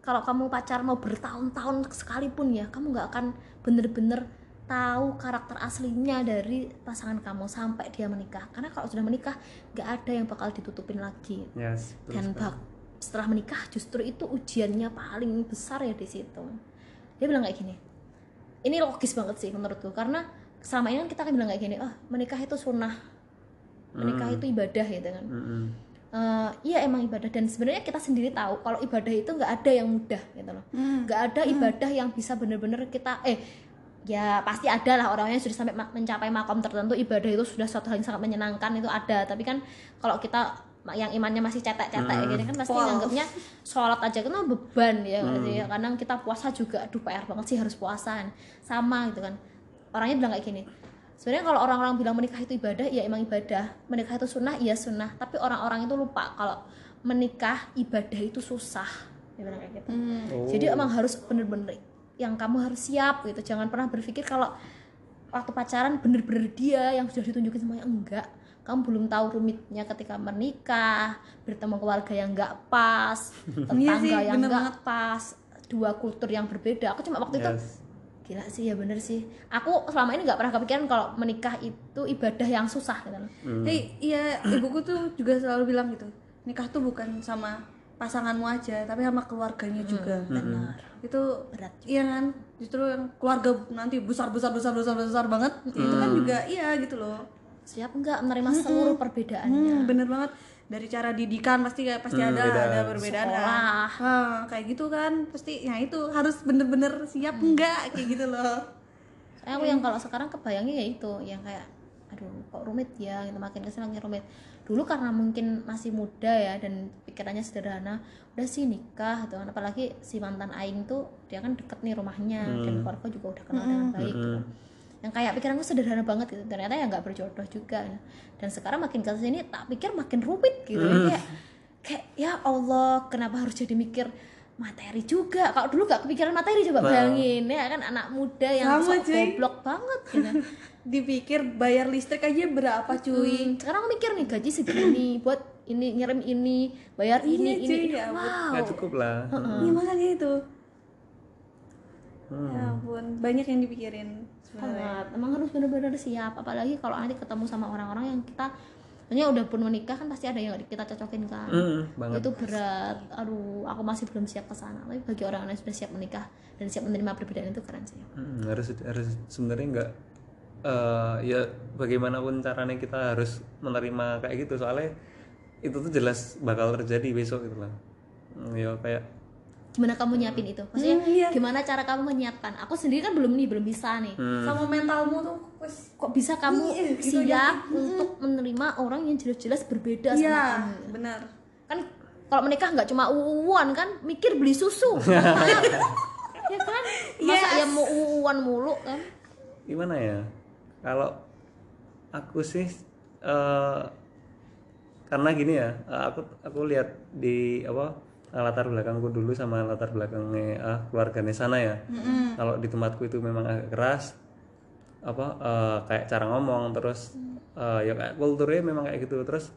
kalau kamu pacar mau bertahun-tahun sekalipun ya kamu nggak akan bener-bener tahu karakter aslinya dari pasangan kamu sampai dia menikah karena kalau sudah menikah nggak ada yang bakal ditutupin lagi yes dan bak setelah menikah justru itu ujiannya paling besar ya di situ. Dia bilang kayak gini ini logis banget sih menurutku karena selama ini kan kita kan bilang kayak gini ah menikah itu sunnah. Menikah itu ibadah gitu kan. Mm-mm. Eh, iya emang ibadah. Dan sebenarnya kita sendiri tahu kalau ibadah itu nggak ada yang mudah gitu loh. Hmm. nggak ada ibadah yang bisa bener-bener kita eh ya pasti ada lah orang yang sudah sampai mencapai makom tertentu ibadah itu sudah suatu hal yang sangat menyenangkan itu ada. Tapi kan kalau kita yang imannya masih cetek-cetek gitu kan pasti Wow. nganggapnya sholat aja kan beban ya nggak sih? Kadang kita puasa juga aduh PR banget sih harus puasaan sama gitu kan. Orangnya bilang kayak gini sebenarnya kalau orang-orang bilang menikah itu ibadah ya emang ibadah. Menikah itu sunnah iya sunnah. Tapi orang-orang itu lupa kalau menikah ibadah itu susah. Dia bilang kayak gitu. Hmm. Oh. jadi emang harus bener-bener yang kamu harus siap gitu. Jangan pernah berpikir kalau waktu pacaran bener-bener dia yang sudah ditunjukin semuanya enggak kamu belum tahu rumitnya ketika menikah bertemu keluarga yang enggak pas tetangga sih, yang enggak pas dua kultur yang berbeda. Aku cuma waktu itu yes. Gila sih ya bener sih. Aku selama ini nggak pernah kepikiran kalau menikah itu ibadah yang susah gitu loh Hmm. Hei, iya ibuku tuh juga selalu bilang gitu nikah tuh bukan sama pasanganmu aja tapi sama keluarganya juga. Benar. Itu berat iya kan? Justru yang keluarga nanti besar besar besar besar besar banget itu kan juga iya gitu loh siap nggak menerima seluruh perbedaannya? Hmm, bener banget. Dari cara didikan pasti kayak pasti Hmm, ada beda. ada perbedaan kan. Hah, kayak gitu kan. Pasti ya itu harus bener-bener siap enggak kayak gitu loh. Soalnya aku yang kalau sekarang kebayangnya ya itu yang kayak aduh kok rumit ya? Gitu makin ke sini makin rumit. Dulu karena mungkin masih muda ya dan pikirannya sederhana udah sih nikah gitu kan. Apalagi si mantan aing tuh dia kan deket nih rumahnya dan keluarga juga udah kenal dengan baik gitu yang kayak pikiranku sederhana banget gitu. Ternyata ya nggak berjodoh juga. Ya. dan sekarang makin ke sini tak pikir makin rumit gitu. Kayak kayak ya Allah kenapa harus jadi mikir materi juga? Kalau dulu gak kepikiran materi coba bayangin. Ya kan anak muda yang Sama, sok cuy. goblok banget gitu. Dipikir bayar listrik aja berapa cuy? Hmm, sekarang aku mikir nih gaji segini buat ini ngirim ini bayar ini Iya, ini, cuy, ini. ya wow. Nggak cukup lah. Iya makanya itu. Hmm. ya ampun banyak yang dipikirin sebenarnya sangat emang harus benar-benar siap apalagi kalau nanti ketemu sama orang-orang yang kita Maksudnya udah pun menikah kan pasti ada yang kita cocokin kan. Mm, banget. Itu berat. Aduh aku masih belum siap ke sana. Tapi bagi orang yang sudah siap menikah dan siap menerima perbedaan itu keren sih. Hmm, harus harus sebenarnya nggak eh, ya bagaimanapun caranya kita harus menerima kayak gitu. Soalnya itu tuh jelas bakal terjadi besok gitu lah. Hmm, ya kayak gimana kamu nyiapin itu? Maksudnya Hmm, iya. gimana cara kamu menyiapkan? Aku sendiri kan belum nih belum bisa nih. Sama mentalmu tuh wes kok bisa kamu Iya, gitu siap untuk menerima orang yang jelas-jelas berbeda sama iya kamu? benar. Kan kalau menikah nggak cuma uuan kan mikir beli susu. Ya kan? Masa ya mau uuan mulu kan? Gimana ya? Kalau aku sih eh, karena gini ya eh, aku aku lihat di apa latar belakangku dulu sama latar belakangnya ah, keluarganya sana ya. Kalau di tempatku itu memang agak keras apa eh, kayak cara ngomong terus eh, ya kayak kulturnya memang kayak gitu. Terus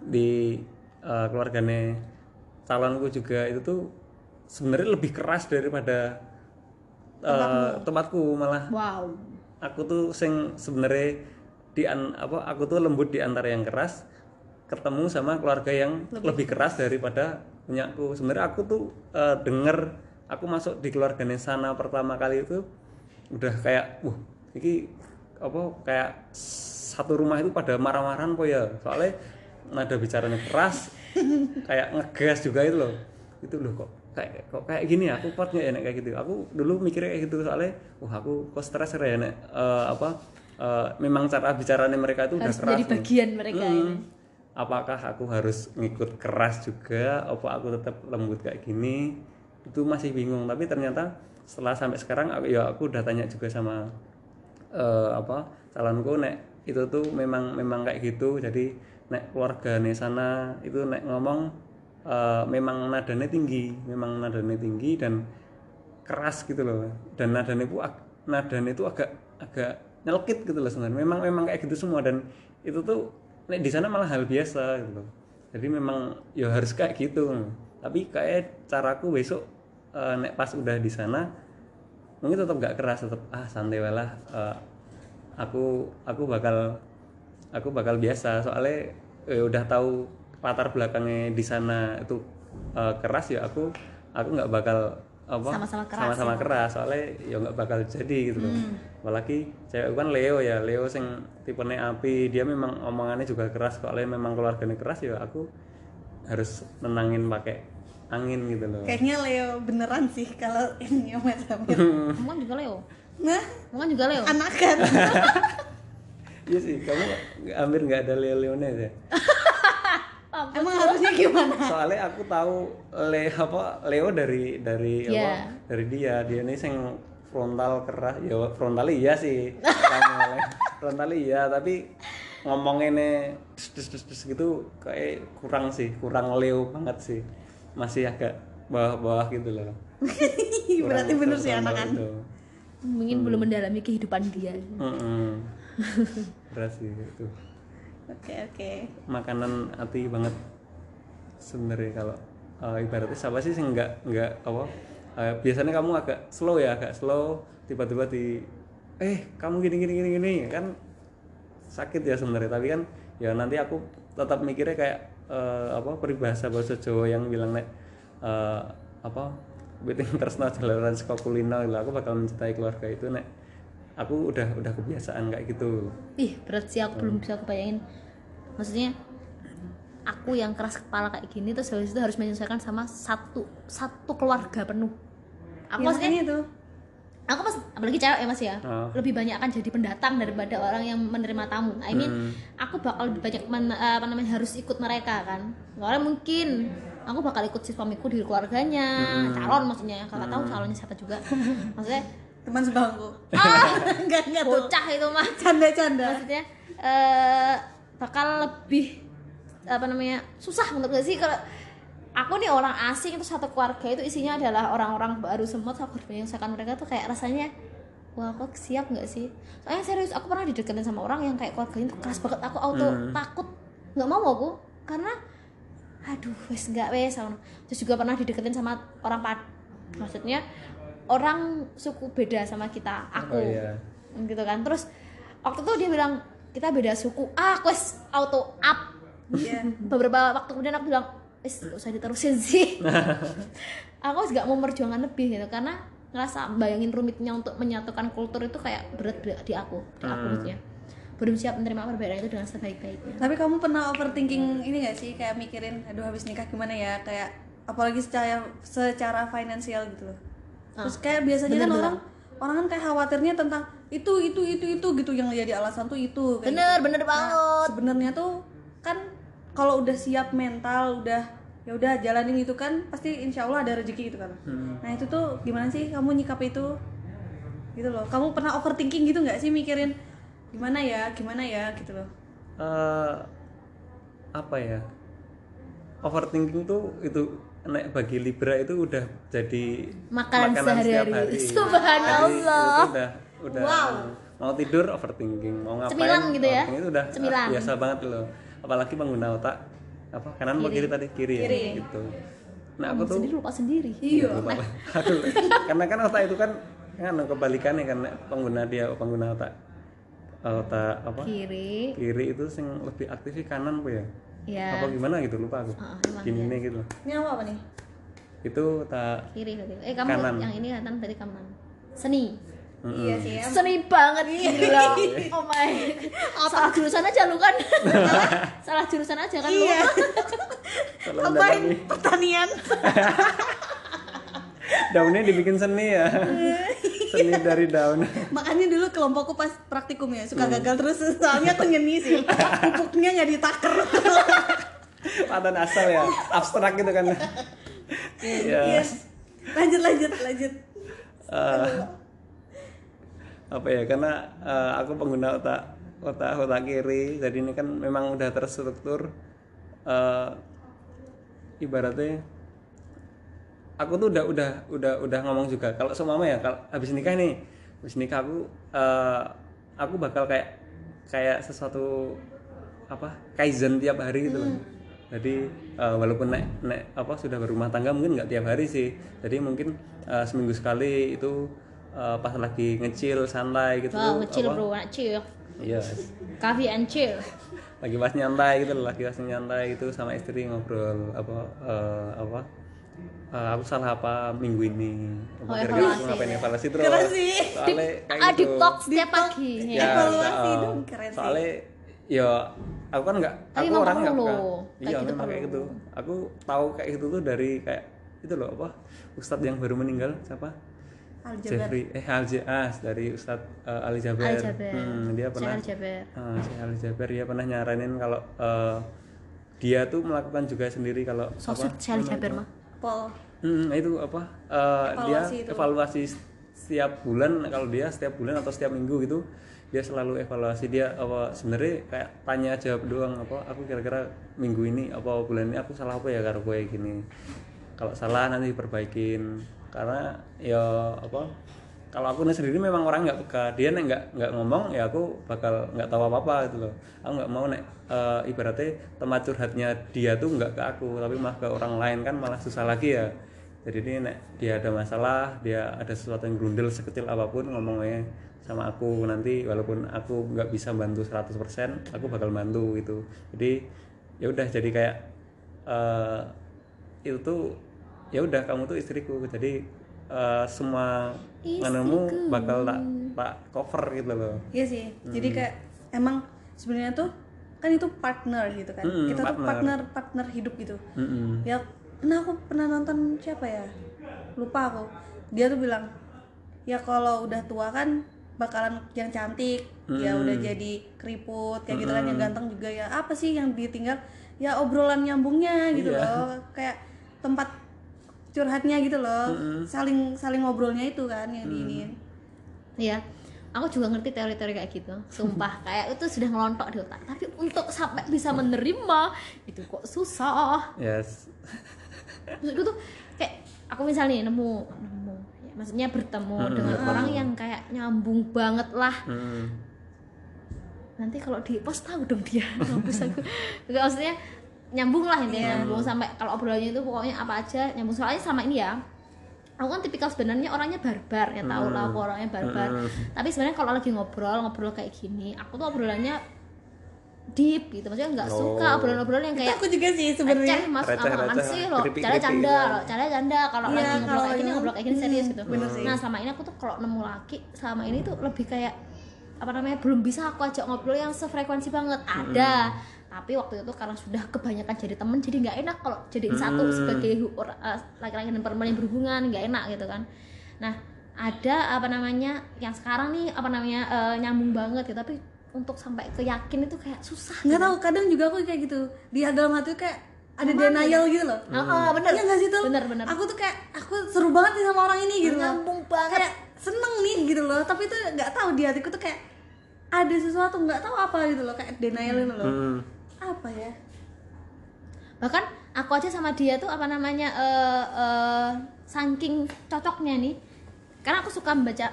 di eh, keluarganya calonku juga itu tuh sebenarnya lebih keras daripada eh, tempatku malah. Wow. Aku tuh sing sebenarnya di an- apa aku tuh lembut di antara yang keras ketemu sama keluarga yang lebih, keras daripada punya aku sebenarnya aku tuh eh, denger aku masuk di keluarga sana pertama kali itu udah kayak wah ini apa kayak satu rumah itu pada marah-marahan po ya? Soalnya nada bicaranya keras kayak ngegas juga itu loh. Itu loh kok kayak kok kayak gini ya? Aku kuat nggak ya nek kayak gitu? Aku dulu mikirnya kayak gitu soalnya wah aku kok stres ya nek Eh, apa eh, memang cara bicaranya mereka itu udah harus keras menjadi nih. bagian mereka Hmm. ini apakah aku harus ngikut keras juga? Apa aku tetap lembut kayak gini? Itu masih bingung tapi ternyata setelah sampai sekarang aku ya aku udah tanya juga sama eh, apa calonku nek itu tuh memang memang kayak gitu jadi nek keluarga nih sana itu nek ngomong eh, memang nadanya tinggi memang nadanya tinggi dan keras gitu loh dan nadanya itu nadanya itu agak agak nyelkit gitu loh sebenarnya. Memang memang kayak gitu semua dan itu tuh di sana malah hal biasa gitu. Jadi memang ya harus kayak gitu. Tapi kayak caraku besok eh, nek pas udah di sana mungkin tetap gak keras tetap ah santai lah Eh, aku aku bakal aku bakal biasa. Soalnya eh, udah tahu latar belakangnya di sana itu eh, keras ya aku aku nggak bakal apa? Sama-sama keras sama-sama keras soalnya ya nggak bakal jadi gitu loh. Apalagi cewek kan Leo ya Leo sing tipenya api. Dia memang omongannya juga keras soalnya memang keluarganya keras ya aku harus nenangin pakai angin gitu loh. Kayaknya Leo beneran sih kalau ini Samir. kamu kan juga Leo? Nah, kamu kan juga Leo? Anak kan. iya sih kamu hampir nggak ada Leo Leonya ya gimana? soalnya aku tahu le apa Leo dari dari apa Iya. dari dia dia ini sing frontal keras ya frontal iya sih frontal iya tapi ngomonginnya dus, dus, dus, gitu kayak kurang sih kurang Leo banget sih masih agak bawah-bawah gitu loh Berarti bener sih anak kan. itu. mungkin belum mendalami kehidupan dia Mm-mm. berat sih itu Oke, oke. makanan hati banget sebenarnya kalau eh, ibaratnya siapa sih nggak nggak apa eh, biasanya kamu agak slow ya agak slow tiba-tiba di eh kamu gini gini gini gini kan sakit ya sebenarnya. Tapi kan ya nanti aku tetap mikirnya kayak eh, apa peribahasa bahasa Jawa yang bilang nek eh, apa beting tresna jalanan kulino. Gitu. aku bakal mencintai keluarga itu nek aku udah udah kebiasaan kayak gitu. Ih berat sih aku belum bisa kebayangin. Maksudnya aku yang keras kepala kayak gini terus habis itu harus menyelesaikan sama satu satu keluarga penuh aku Ya, maksudnya itu. aku pas apalagi cewek ya mas ya Ah. lebih banyak akan jadi pendatang daripada orang yang menerima tamu I mean Hmm. aku bakal lebih banyak men- eh, apa namanya harus ikut mereka kan soalnya mungkin aku bakal ikut si suamiku di keluarganya Hmm. calon maksudnya kakak tahu calonnya siapa juga maksudnya Teman sebangku. ah Enggak, enggak tuh. bocah itu mah Canda-canda. maksudnya eh bakal lebih apa namanya susah menurut gue sih? Kalau aku nih orang asing itu satu keluarga itu isinya adalah orang-orang baru semua aku harus menyelesaikan mereka tuh kayak rasanya wah aku siap nggak sih? Soalnya serius aku pernah dideketin sama orang yang kayak keluarganya tuh keras banget. Aku auto takut nggak mau aku karena aduh wes nggak wes terus juga pernah dideketin sama orang pad maksudnya orang suku beda sama kita aku Oh, iya. gitu kan. Terus waktu itu dia bilang kita beda suku ah aku wes auto up Iya. beberapa waktu kemudian aku bilang wes gak usah diterusin sih aku gak mau memperjuangkan lebih gitu karena ngerasa bayangin rumitnya untuk menyatukan kultur itu kayak berat di aku di aku Hmm. belum siap menerima perbedaan itu dengan sebaik-baiknya Tapi kamu pernah overthinking ini gak sih kayak mikirin aduh habis nikah gimana ya kayak apalagi secara secara finansial gitu loh. Terus kayak biasanya kan Bener-bener. orang orang kan kayak khawatirnya tentang itu itu itu itu gitu yang jadi alasan tuh itu kayak bener gitu. bener banget sebenarnya tuh kan kalau udah siap mental udah ya udah jalanin itu kan pasti insya Allah ada rezeki gitu kan Hmm. nah itu tuh gimana sih kamu nyikap itu gitu loh kamu pernah overthinking gitu nggak sih mikirin gimana ya gimana ya gitu loh eh apa ya overthinking tuh itu nek bagi Libra itu udah jadi Makanan setiap sehari-hari. hari. Subhanallah. Jadi itu udah udah Wow. mau tidur overthinking mau ngapain Cemilan gitu ya? itu udah Cemilan. ah, biasa banget loh apalagi pengguna otak apa kanan atau kiri tadi? Kiri, ya gitu. Nah aku tuh? sendiri lupa sendiri. Iya lupa. Aduh, karena kan otak itu kan kan kebalikannya kan nek pengguna dia pengguna otak. Otak apa? Kiri. Kiri itu sing lebih aktif di kanan bu ya? Ya apa gimana gitu lupa aku. Emang gini iya. nih gitu Ini apa, apa nih? itu tak kiri berarti eh kamu Kanan. yang ini kan berarti kanan seni Iya sih. em- seni banget gila. Oh my. God. salah jurusan aja lu kan. Salah. Jurusan aja kan lu. Iya. Ngapain daunnya pertanian? daunnya dibikin seni ya. Seni dari daun. Makanya dulu kelompokku pas praktikum ya suka gagal terus. Soalnya aku nyeni sih. Pupuknya nggak ditaker. paten asal ya. Abstrak gitu kan. Ya Iya. Lanjut lanjut lanjut. eh, apa ya karena eh, aku pengguna otak otak otak kiri jadi ini kan memang udah terstruktur eh, ibaratnya aku tuh udah udah udah udah ngomong juga. Kalau semama ya kalau habis nikah nih habis nikah aku eh, aku bakal kayak kayak sesuatu apa kaizen tiap hari gitu loh. Jadi eh, walaupun nek nek apa sudah berumah tangga mungkin nggak tiap hari sih. Jadi mungkin eh, seminggu sekali itu eh, pas lagi ngecil santai gitu. Wow ngecil apa, bro anak chill iya. Coffee and chill lagi pas nyantai gitu loh, lagi pas nyantai itu sama istri ngobrol apa eh, apa? Eh, aku salah apa minggu ini? Oh, kira-kira aku evaluasi. ngapain evaluasi terus? Keren sih. soalnya kayak ah gitu. deep talk setiap pagi. Ya Evaluasi so- dong, keren sih. soalnya ya aku kan nggak Tapi aku emang orang nggak iya gitu memang kayak gitu. Aku tahu kayak gitu tuh dari kayak itu loh apa Ustadz yang baru meninggal siapa Aljabar. Eh Alje As dari Ustadz eh, Ali Jaber. Hmm, dia pernah Syekh Ali Jaber. Ah, Jaber dia pernah nyaranin kalau eh, dia tuh melakukan juga sendiri kalau sosok apa, Syekh Ali Jaber mah Pol. Hmm, itu apa? eh, dia Evaluasi itu. evaluasi setiap bulan kalau dia setiap bulan atau setiap minggu gitu dia selalu evaluasi dia apa sebenarnya kayak tanya jawab doang apa aku kira-kira minggu ini apa bulan ini aku salah apa ya karo gue gini kalau salah nanti diperbaikin karena ya apa kalau aku sendiri memang orang nggak peka. Dia nek nggak nggak ngomong ya aku bakal nggak tahu apa apa gitu loh. Aku nggak mau nek eh, ibaratnya tempat curhatnya dia tuh nggak ke aku tapi malah ke orang lain kan malah susah lagi ya. Jadi ini nek dia ada masalah dia ada sesuatu yang grundel sekecil apa pun ngomongnya sama aku nanti walaupun aku nggak bisa bantu 100% aku bakal bantu gitu. Jadi ya udah jadi kayak eh, itu tuh ya udah kamu tuh istriku jadi eh, semua nganumu bakal tak tak cover gitu loh Iya sih. Jadi kayak emang sebenarnya tuh kan itu partner gitu kan. Mm, Kita tuh partner. partner partner hidup gitu. Mm-mm. Ya pernah aku pernah nonton siapa ya? Lupa aku. Dia tuh bilang ya kalau udah tua kan bakalan yang cantik, ya udah jadi keriput kayak gitu kan yang ganteng juga ya. Apa sih yang ditinggal? Ya obrolan nyambungnya gitu Iya. loh. Kayak tempat curhatnya gitu loh. Saling saling ngobrolnya itu kan yang diinin. Iya, aku juga ngerti teori-teori kayak gitu. Sumpah, kayak itu sudah ngelontok di otak. Tapi untuk sampai bisa menerima itu kok susah. yes Maksudku tuh kayak aku misalnya nih nemu nemu, ya, maksudnya bertemu dengan orang yang kayak nyambung banget lah. Mm. Nanti kalau di post tahu dong dia. Mampus aku. Enggak maksudnya nyambung lah intinya nyambung sampai kalau obrolannya itu pokoknya apa aja nyambung. Soalnya sama ini ya aku kan tipikal sebenarnya orangnya barbar ya tau lah aku orangnya barbar. Tapi sebenarnya kalau lagi ngobrol ngobrol kayak gini aku tuh obrolannya deep gitu. Maksudnya nggak suka Oh. obrolan-obrolan yang Itu kayak aku juga sih sebenarnya. mas receh, sih loh keripik-keripik cara canda loh cara canda. Kalau Iya, lagi ngobrol kayak gini yang- ngobrol kayak gini serius gitu. bener sih. nah selama ini aku tuh kalau nemu laki selama ini tuh lebih kayak apa namanya belum bisa aku ajak ngobrol yang sefrekuensi banget. Ada tapi waktu itu karena sudah kebanyakan jadi temen jadi nggak enak kalau jadiin satu sebagai eh, laki-laki dan perempuan yang berhubungan nggak enak gitu kan. Nah ada apa namanya yang sekarang nih apa namanya eh, nyambung banget gitu. Tapi untuk sampai ke yakin itu kayak susah nggak tahu kadang juga aku kayak gitu. Di dalam hati kayak ada denial gitu loh. Ah, ah, bener. Iya nggak sih tuh bener bener. Aku tuh kayak aku seru banget nih sama orang ini gitu loh. Nyambung banget. Kayak seneng nih gitu loh. Tapi tuh nggak tahu di hatiku tuh kayak ada sesuatu nggak tahu apa gitu loh. Kayak denial gitu loh. Mm. Apa ya? Bahkan aku aja sama dia tuh apa namanya eh eh, saking cocoknya nih. Karena aku suka membaca.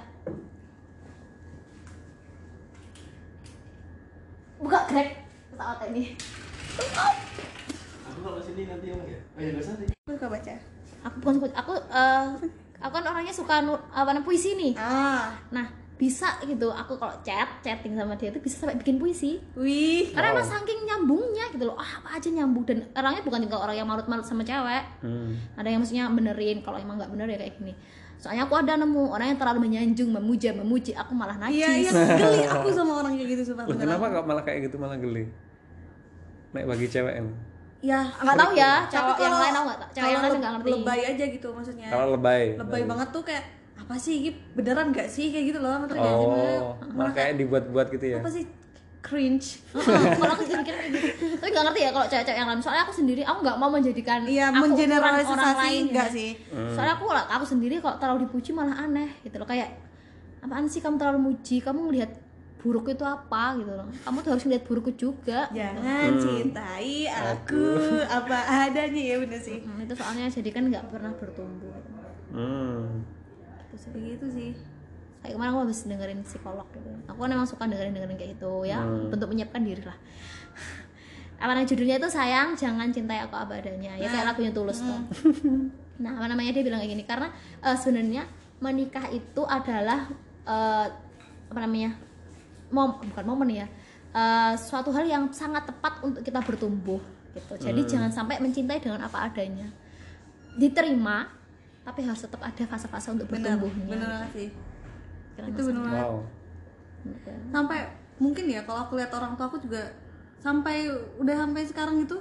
Buka grek ketawa ini. Aku kalau sini nanti ya. Oh ya usah aku suka baca. Aku bukan aku eh, aku kan orangnya suka nu, apa namanya puisi nih. Ah. Nah bisa gitu aku kalau chat chatting sama dia itu bisa sampai bikin puisi Wih. karena Wow. emang saking nyambungnya gitu loh ah apa aja nyambung dan orangnya bukan juga orang yang marut-marut sama cewek Hmm. ada yang maksudnya benerin kalau emang nggak bener ya kayak gini soalnya aku ada nemu orang yang terlalu menyanjung memuja memuji aku malah najis Iya, iya, geli aku sama orang kayak gitu sumpah Loh, kenapa kok malah kayak gitu malah geli? Nek bagi cewek em. Ya, nggak tahu ya cewek yang lain aku nggak tahu cewek yang lain nggak ngerti Lebay aja gitu maksudnya. Kalau lebay. lebay banget tuh kayak apa sih? Ini beneran gak sih? Kayak gitu loh gak Maksudnya, Oh, malah kayak dibuat-buat gitu ya. apa sih? Cringe. Heeh, kalau aku juga mikir kayak gitu. Tapi nggak ngerti ya kalau cewek-cewek yang lain. Soalnya aku sendiri aku nggak mau menjadikan iya aku mengeneralisasi lain enggak ya. sih? Soalnya aku lah aku sendiri kalau terlalu dipuji malah aneh gitu loh. Kayak apaan sih kamu terlalu muji? Kamu melihat buruk itu apa? gitu loh. Kamu tuh harus melihat burukku juga. Jangan cintai aku. Apa adanya ya bener sih. Hmm, itu soalnya jadi kan nggak pernah bertumbuh. Hmm. Terus kayak gitu sih. Kayak kemarin aku habis dengerin psikolog gitu. Aku kan emang suka dengerin dengerin kayak gitu ya. Bentuk menyiapkan diri lah. Apa namanya judulnya itu sayang jangan cintai aku apa adanya ya kayak lagunya tulus tuh. Nah apa namanya dia bilang kayak gini. Karena eh, sebenarnya menikah itu adalah eh, apa namanya mom bukan momen ya. Eh, suatu hal yang sangat tepat untuk kita bertumbuh gitu. Jadi jangan sampai mencintai dengan apa adanya. Diterima tapi harus tetap ada fase-fase untuk bener bertumbuhnya bener banget sih Kira itu bener banget Wow. sampai mungkin ya kalau aku lihat orang tua aku juga sampai udah sampai sekarang itu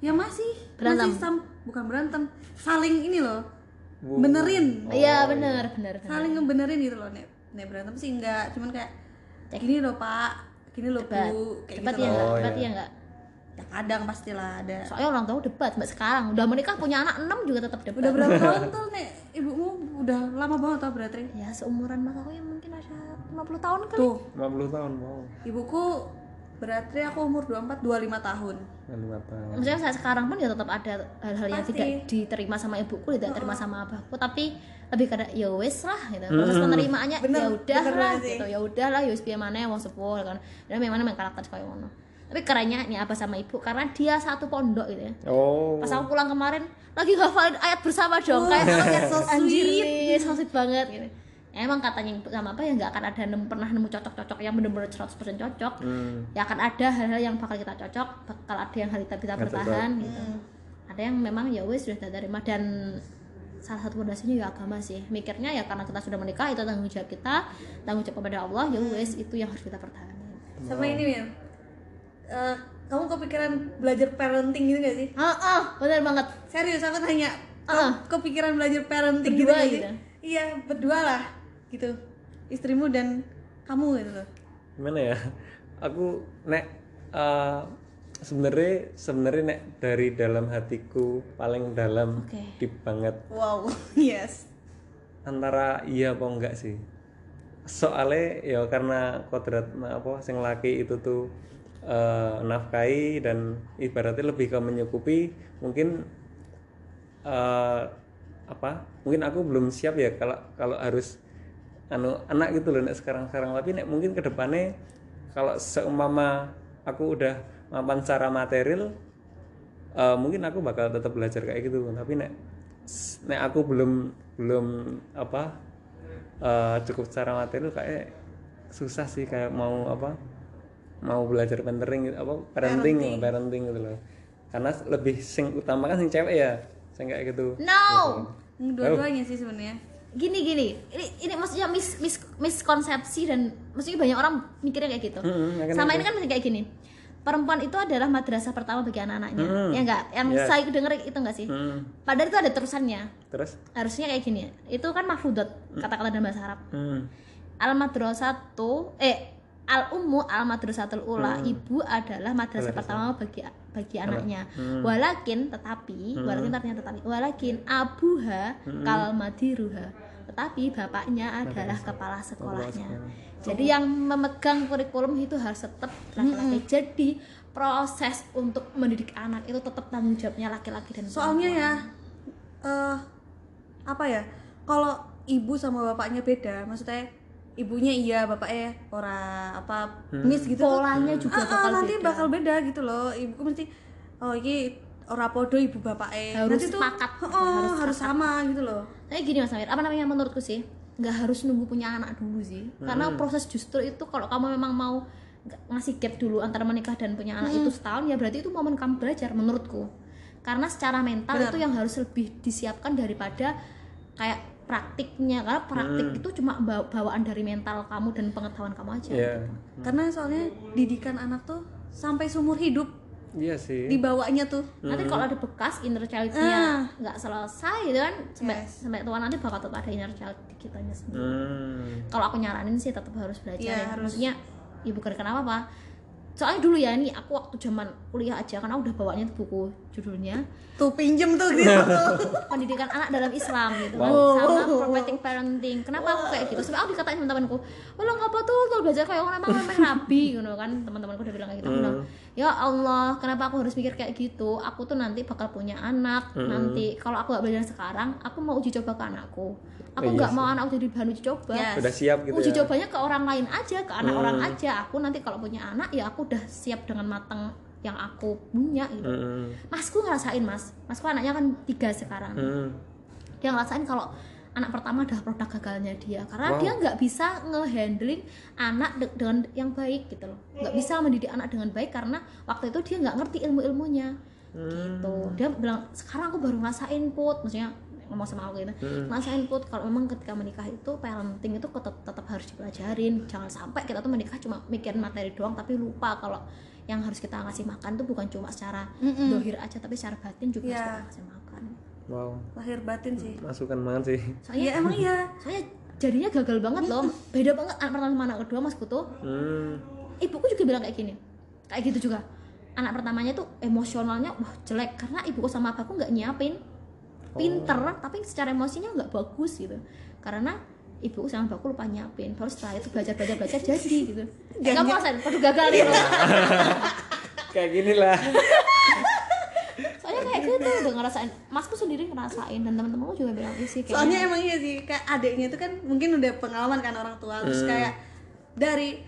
ya masih Berantem. masih sam- bukan berantem saling ini loh Wow. benerin Iya benar benar benar. saling ngebenerin gitu loh nek nek berantem sih enggak cuman kayak gini loh pak gini loh bu kayak Debat gitu ya loh enggak? Oh, Debat iya. ya enggak? Ya kadang pastilah ada Soalnya orang tua debat sampai sekarang. Udah menikah punya anak 6 juga tetap debat. udah berapa tahun tuh nek ibumu udah lama banget tau berarti Ya seumuran mas aku yang mungkin ada 50 tahun kali. tuh 50 tahun, wow. ibuku berarti aku umur 24 25 tahun Lima tahun. Maksudnya saat sekarang pun ya tetap ada hal-hal yang tidak diterima sama ibuku, tidak terima sama abahku, tapi lebih kada ya wes lah gitu. Proses penerimaannya ya udah lah gitu. Ya udah lah ya wis piye maneh wong sepuh kan. Dan memang memang karakter kayak ngono. Tapi kerennya nih abah sama ibu? Karena dia satu pondok gitu ya. Oh. pas aku pulang kemarin lagi ngafalin ayat bersama dong. Kayak Oh, kalau kayak so anjir. sweet. nih so sweet banget gitu. Ya, emang katanya ibu sama apa ya nggak akan ada nemu, pernah nemu cocok-cocok yang bener-bener 100% cocok. Hmm. ya akan ada hal-hal yang bakal kita cocok bakal ada yang hal kita bisa bertahan gitu. Ada yang memang ya wes sudah terima. Dan salah satu fondasinya ya agama sih. Mikirnya ya karena kita sudah menikah itu tanggung jawab kita tanggung jawab kepada Allah ya wes itu yang harus kita pertahankan. Sama ini Mir Eh, kamu kepikiran belajar parenting gitu gak sih ah ah benar banget serius aku tanya Ah. kamu kepikiran belajar parenting Berdua gitu, gak sih? gitu? iya berdua lah gitu istrimu dan kamu gitu loh Gimana ya? Aku nek eh, sebenarnya sebenarnya nek dari dalam hatiku paling dalam Oke. deep banget wow yes antara iya apa enggak sih soalnya ya karena kodrat apa sing laki itu tuh eh, nafkahi dan ibaratnya lebih ke menyukupi mungkin eh, apa mungkin aku belum siap ya kalau kalau harus anu anak gitu loh nek sekarang sekarang tapi nek mungkin ke depannya kalau seumpama aku udah mapan secara material eh, mungkin aku bakal tetap belajar kayak gitu. Tapi nek nek aku belum belum apa eh, cukup secara material kayak susah sih kayak mau apa mau belajar parenting gitu, apa parenting parenting, parenting gitu loh. Karena lebih sing utama kan sing cewek ya sing kayak gitu. No! Dua-duanya sih sebenarnya. Gini gini. Ini ini maksudnya mis, mis miskonsepsi dan maksudnya banyak orang mikirnya kayak gitu. Kan sama itu. ini kan masih kayak gini. Perempuan itu adalah madrasah pertama bagi anak-anaknya. Mm. ya enggak? Yang Yes. saya denger itu enggak sih? Hmm, padahal itu ada terusannya. Terus? Harusnya kayak gini. Itu kan mahfudot kata-kata dalam bahasa Arab. Hmm, al madrasatu eh al ummu al madrasatul ula ibu adalah madrasah pertama bagi bagi anaknya. Walakin tetapi walakin artinya tetapi walakin abuha kal madiruha tetapi bapaknya adalah kepala sekolahnya. jadi yang memegang kurikulum itu harus tetap laki-laki. Jadi proses untuk mendidik anak itu tetap tanggung jawabnya laki-laki dan soalnya ya eh apa ya? Kalau ibu sama bapaknya beda maksudnya ibunya iya bapaknya ora apa miss gitu tuh. polanya juga Ah, ah, bakal nanti beda. bakal beda gitu loh ibuku mesti oh ini ora podo ibu bapaknya Harus nanti tuh sepakat. oh, harus, sama gitu loh Kayak gini Mas Amir, apa namanya menurutku sih? nggak harus nunggu punya anak dulu sih karena proses justru itu kalau kamu memang mau ngasih gap dulu antara menikah dan punya anak itu setahun ya berarti itu momen kamu belajar menurutku karena secara mental Benar. itu yang harus lebih disiapkan daripada kayak praktiknya karena praktik itu cuma bawa- bawaan dari mental kamu dan pengetahuan kamu aja Iya. karena soalnya didikan anak tuh sampai seumur hidup Iya sih. dibawanya tuh nanti kalau ada bekas inner Ah. child-nya nggak selesai gitu kan sampai Yes. sampai tua nanti bakal tetap ada inner child di kitanya sendiri Hmm. kalau aku nyaranin sih tetap harus belajar Iya, ya harus. maksudnya ya bukan kenapa apa soalnya dulu ya nih aku waktu zaman kuliah aja karena udah bawanya tuh buku judulnya. Tuh pinjem tuh gitu pendidikan anak dalam Islam gitu kan. Wow. sama prophetic parenting. Kenapa aku kayak gitu? Sampai aku dikatain sama temanku oh lo ngapa tuh tuh belajar kayak orang emang memang rabi gitu kan. Teman-temanku udah bilang kayak gitu. Aku bilang ya Allah kenapa aku harus mikir kayak gitu? Aku tuh nanti bakal punya anak. Nanti kalau aku gak belajar sekarang aku mau uji coba ke anakku. Aku Oh, iya nggak sih. mau anak jadi bahan uji coba. Yes. Udah siap gitu uji ya. cobanya ke orang lain aja ke anak orang aja. Aku nanti kalau punya anak ya aku udah siap dengan matang yang aku punya gitu. Hmm. masku ngerasain mas. Masku anaknya kan tiga sekarang. Hmm. dia ngerasain kalau anak pertama adalah produk gagalnya dia. Karena Wow. dia nggak bisa ngehandling anak de- dengan yang baik gitu loh. Nggak bisa mendidik anak dengan baik karena waktu itu dia nggak ngerti ilmu ilmunya gitu dia bilang sekarang aku baru ngerasain put. Maksudnya ngomong sama aku gitu. Ngerasain put kalau memang ketika menikah itu parenting itu tetap tetap harus dipelajarin. Jangan sampai kita tuh menikah cuma mikirin materi doang tapi lupa kalau yang harus kita ngasih makan tuh bukan cuma secara dohir aja tapi secara batin juga harus Iya. kita ngasih makan. Wow. lahir batin sih. Masukan banget sih. soalnya iya emang iya. soalnya jadinya gagal banget loh. Beda banget anak pertama sama anak kedua masku tuh Hmm. ibuku juga bilang kayak gini. Kayak gitu juga. Anak pertamanya tuh emosionalnya wah jelek. Karena ibuku sama bapakku nggak nyiapin. Pinter tapi secara emosinya nggak bagus gitu. Karena ibuku sama bapakku lupa nyiapin. Baru setelah itu belajar belajar belajar jadi gitu. Nggak mau rasain waduh gagal nih. Loh Kayak gini lah. soalnya kayak gitu udah ngerasain. Masku sendiri ngerasain dan teman-temanku juga bilang isi kayaknya soalnya emang iya sih kayak adiknya itu kan mungkin udah pengalaman kan orang tua. Terus kayak dari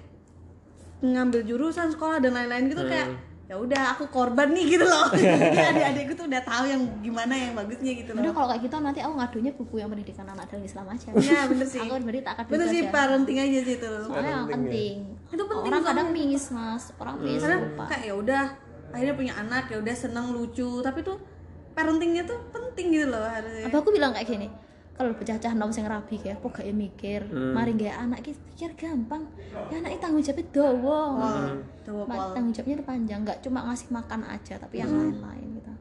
ngambil jurusan sekolah dan lain-lain gitu kayak ya udah aku korban nih gitu loh. Jadi adik-adikku tuh udah tahu yang gimana yang bagusnya gitu Udah loh. kalau kayak gitu nanti aku ngadunya buku yang pendidikan anak dalam Islam aja. Iya bener sih. Aku berarti tak akan bener sih parenting aja sih itu. Loh Soalnya yang penting. Itu penting Orang kadang miss mas, orang miss karena lupa. kayak ya udah akhirnya punya anak ya udah seneng lucu. Tapi tuh parentingnya tuh penting gitu loh harusnya. Apa aku bilang kayak gini, kalau pecah-pecah nom sing rabi kayak apa gak mikir, mari gak anak ki pikir gampang. Ya anak tanggung jawabnya dawa. Pol. Tanggung jawabnya panjang, nggak cuma ngasih makan aja, tapi yang lain-lain gitu.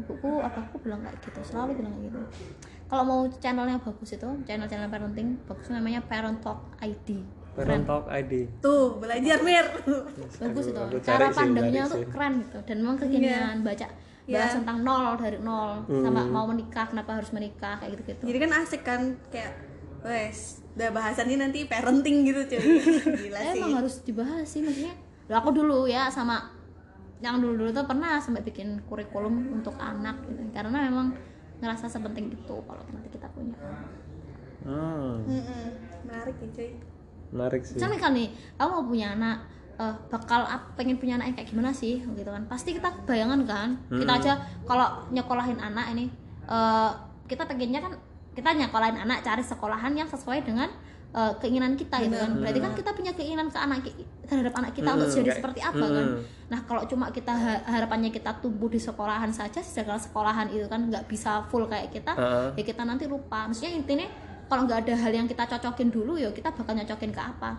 Ibuku apa aku bilang kayak gitu, selalu bilang kayak gitu. Kalau mau channel yang bagus itu, channel-channel parenting bagus namanya Parent Talk ID. Parent Talk ID. tuh belajar mir bagus itu Aku cara pandangnya tuh keren gitu dan memang kekinian baca Iya. bahas tentang nol dari nol sama mau menikah kenapa harus menikah kayak gitu gitu jadi kan asik kan kayak wes udah bahasannya nanti parenting gitu cuy gila sih emang harus dibahas sih maksudnya Lah, aku dulu ya sama yang dulu dulu tuh pernah sampai bikin kurikulum untuk anak gitu karena memang ngerasa sepenting itu kalau nanti kita punya Hmm. Mm-mm. menarik ya cuy Menarik sih. misalnya kan nih kamu mau punya anak eh, bakal ap- pengen punya anak yang kayak gimana sih gitu kan. Pasti kita bayangan kan. Kita aja kalau nyekolahin anak ini eh, kita pengennya kan kita nyekolahin anak cari sekolahan yang sesuai dengan eh, keinginan kita gitu kan. Berarti kan kita punya keinginan ke anak terhadap anak kita untuk Hmm, jadi kayak- seperti apa kan. Hmm. nah kalau cuma kita ha- harapannya kita tumbuh di sekolahan saja segala sekolahan itu kan nggak bisa full kayak kita Heeh. ya kita nanti lupa. Maksudnya intinya kalau nggak ada hal yang kita cocokin dulu ya kita bakal nyocokin ke apa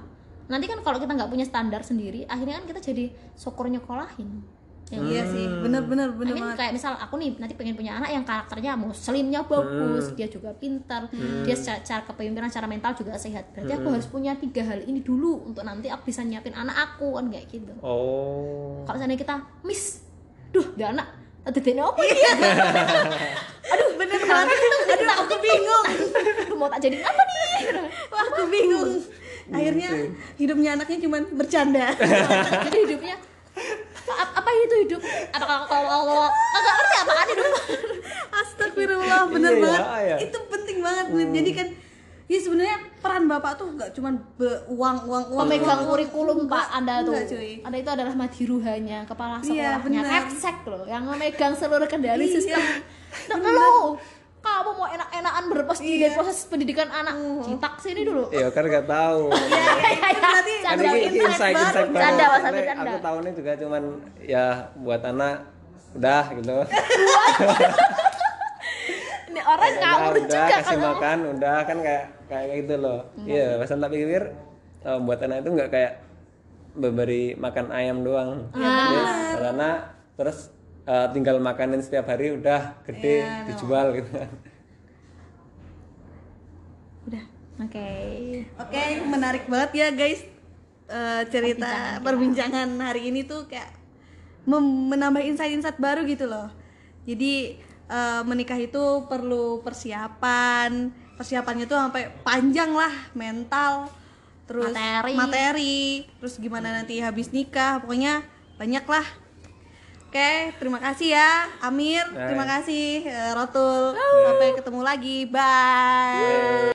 nanti kan kalau kita nggak punya standar sendiri akhirnya kan kita jadi syukur nyekolahin ya iya sih? bener bener bener I mean, kayak misal aku nih nanti pengen punya anak yang karakternya muslimnya bagus dia juga pintar dia secara, secara kepemimpinan secara mental juga sehat. Berarti aku harus punya tiga hal ini dulu untuk nanti aku bisa nyiapin anak aku kan kayak gitu. Oh. kalau misalnya kita miss duh gak anak Tadi apa dia? aduh bener banget. aduh aku bingung. Aduh, mau tak jadi apa nih? Wah, aku bingung akhirnya hidupnya anaknya cuma bercanda jadi hidupnya apa itu hidup apa kalau kalau nggak ngerti apaan hidup Astagfirullah bener Iya ya, banget ya. itu penting banget Mir. jadi kan ya sebenarnya peran bapak tuh nggak cuma uang uang uang pemegang uang. kurikulum pak anda tuh enggak, cuy. anda itu adalah madiruhanya kepala Iya, sekolahnya benar. Kepsek loh yang memegang seluruh kendali Iya. sistem Tuh, lo kamu mau enak-enakan diri Iya. proses pendidikan anak. Citak sini dulu. Ya kan nggak tahu. Berarti kan Canda, ini insight insight baru. Canda, Mas, canda. aku tahunnya juga cuman ya buat anak udah gitu. Ini orang udah, ngawur udah juga kasih kalau makan udah kan kayak kayak gitu loh. Iya pas tak pikir eh, buat anak itu nggak kayak memberi makan ayam doang. Buat anak terus eh, tinggal makanin setiap hari udah gede dijual gitu. Kan udah oke. Oke, menarik banget ya guys. Eh, cerita perbincangan hari ini tuh kayak mem- menambah insight-insight baru gitu loh. Jadi eh, menikah itu perlu persiapan, persiapannya tuh sampai panjang lah, mental, terus Materi. materi, terus gimana nanti habis nikah, pokoknya banyak lah. Oke, terima kasih ya Amir, terima kasih eh, Rotul. Sampai ketemu lagi, bye.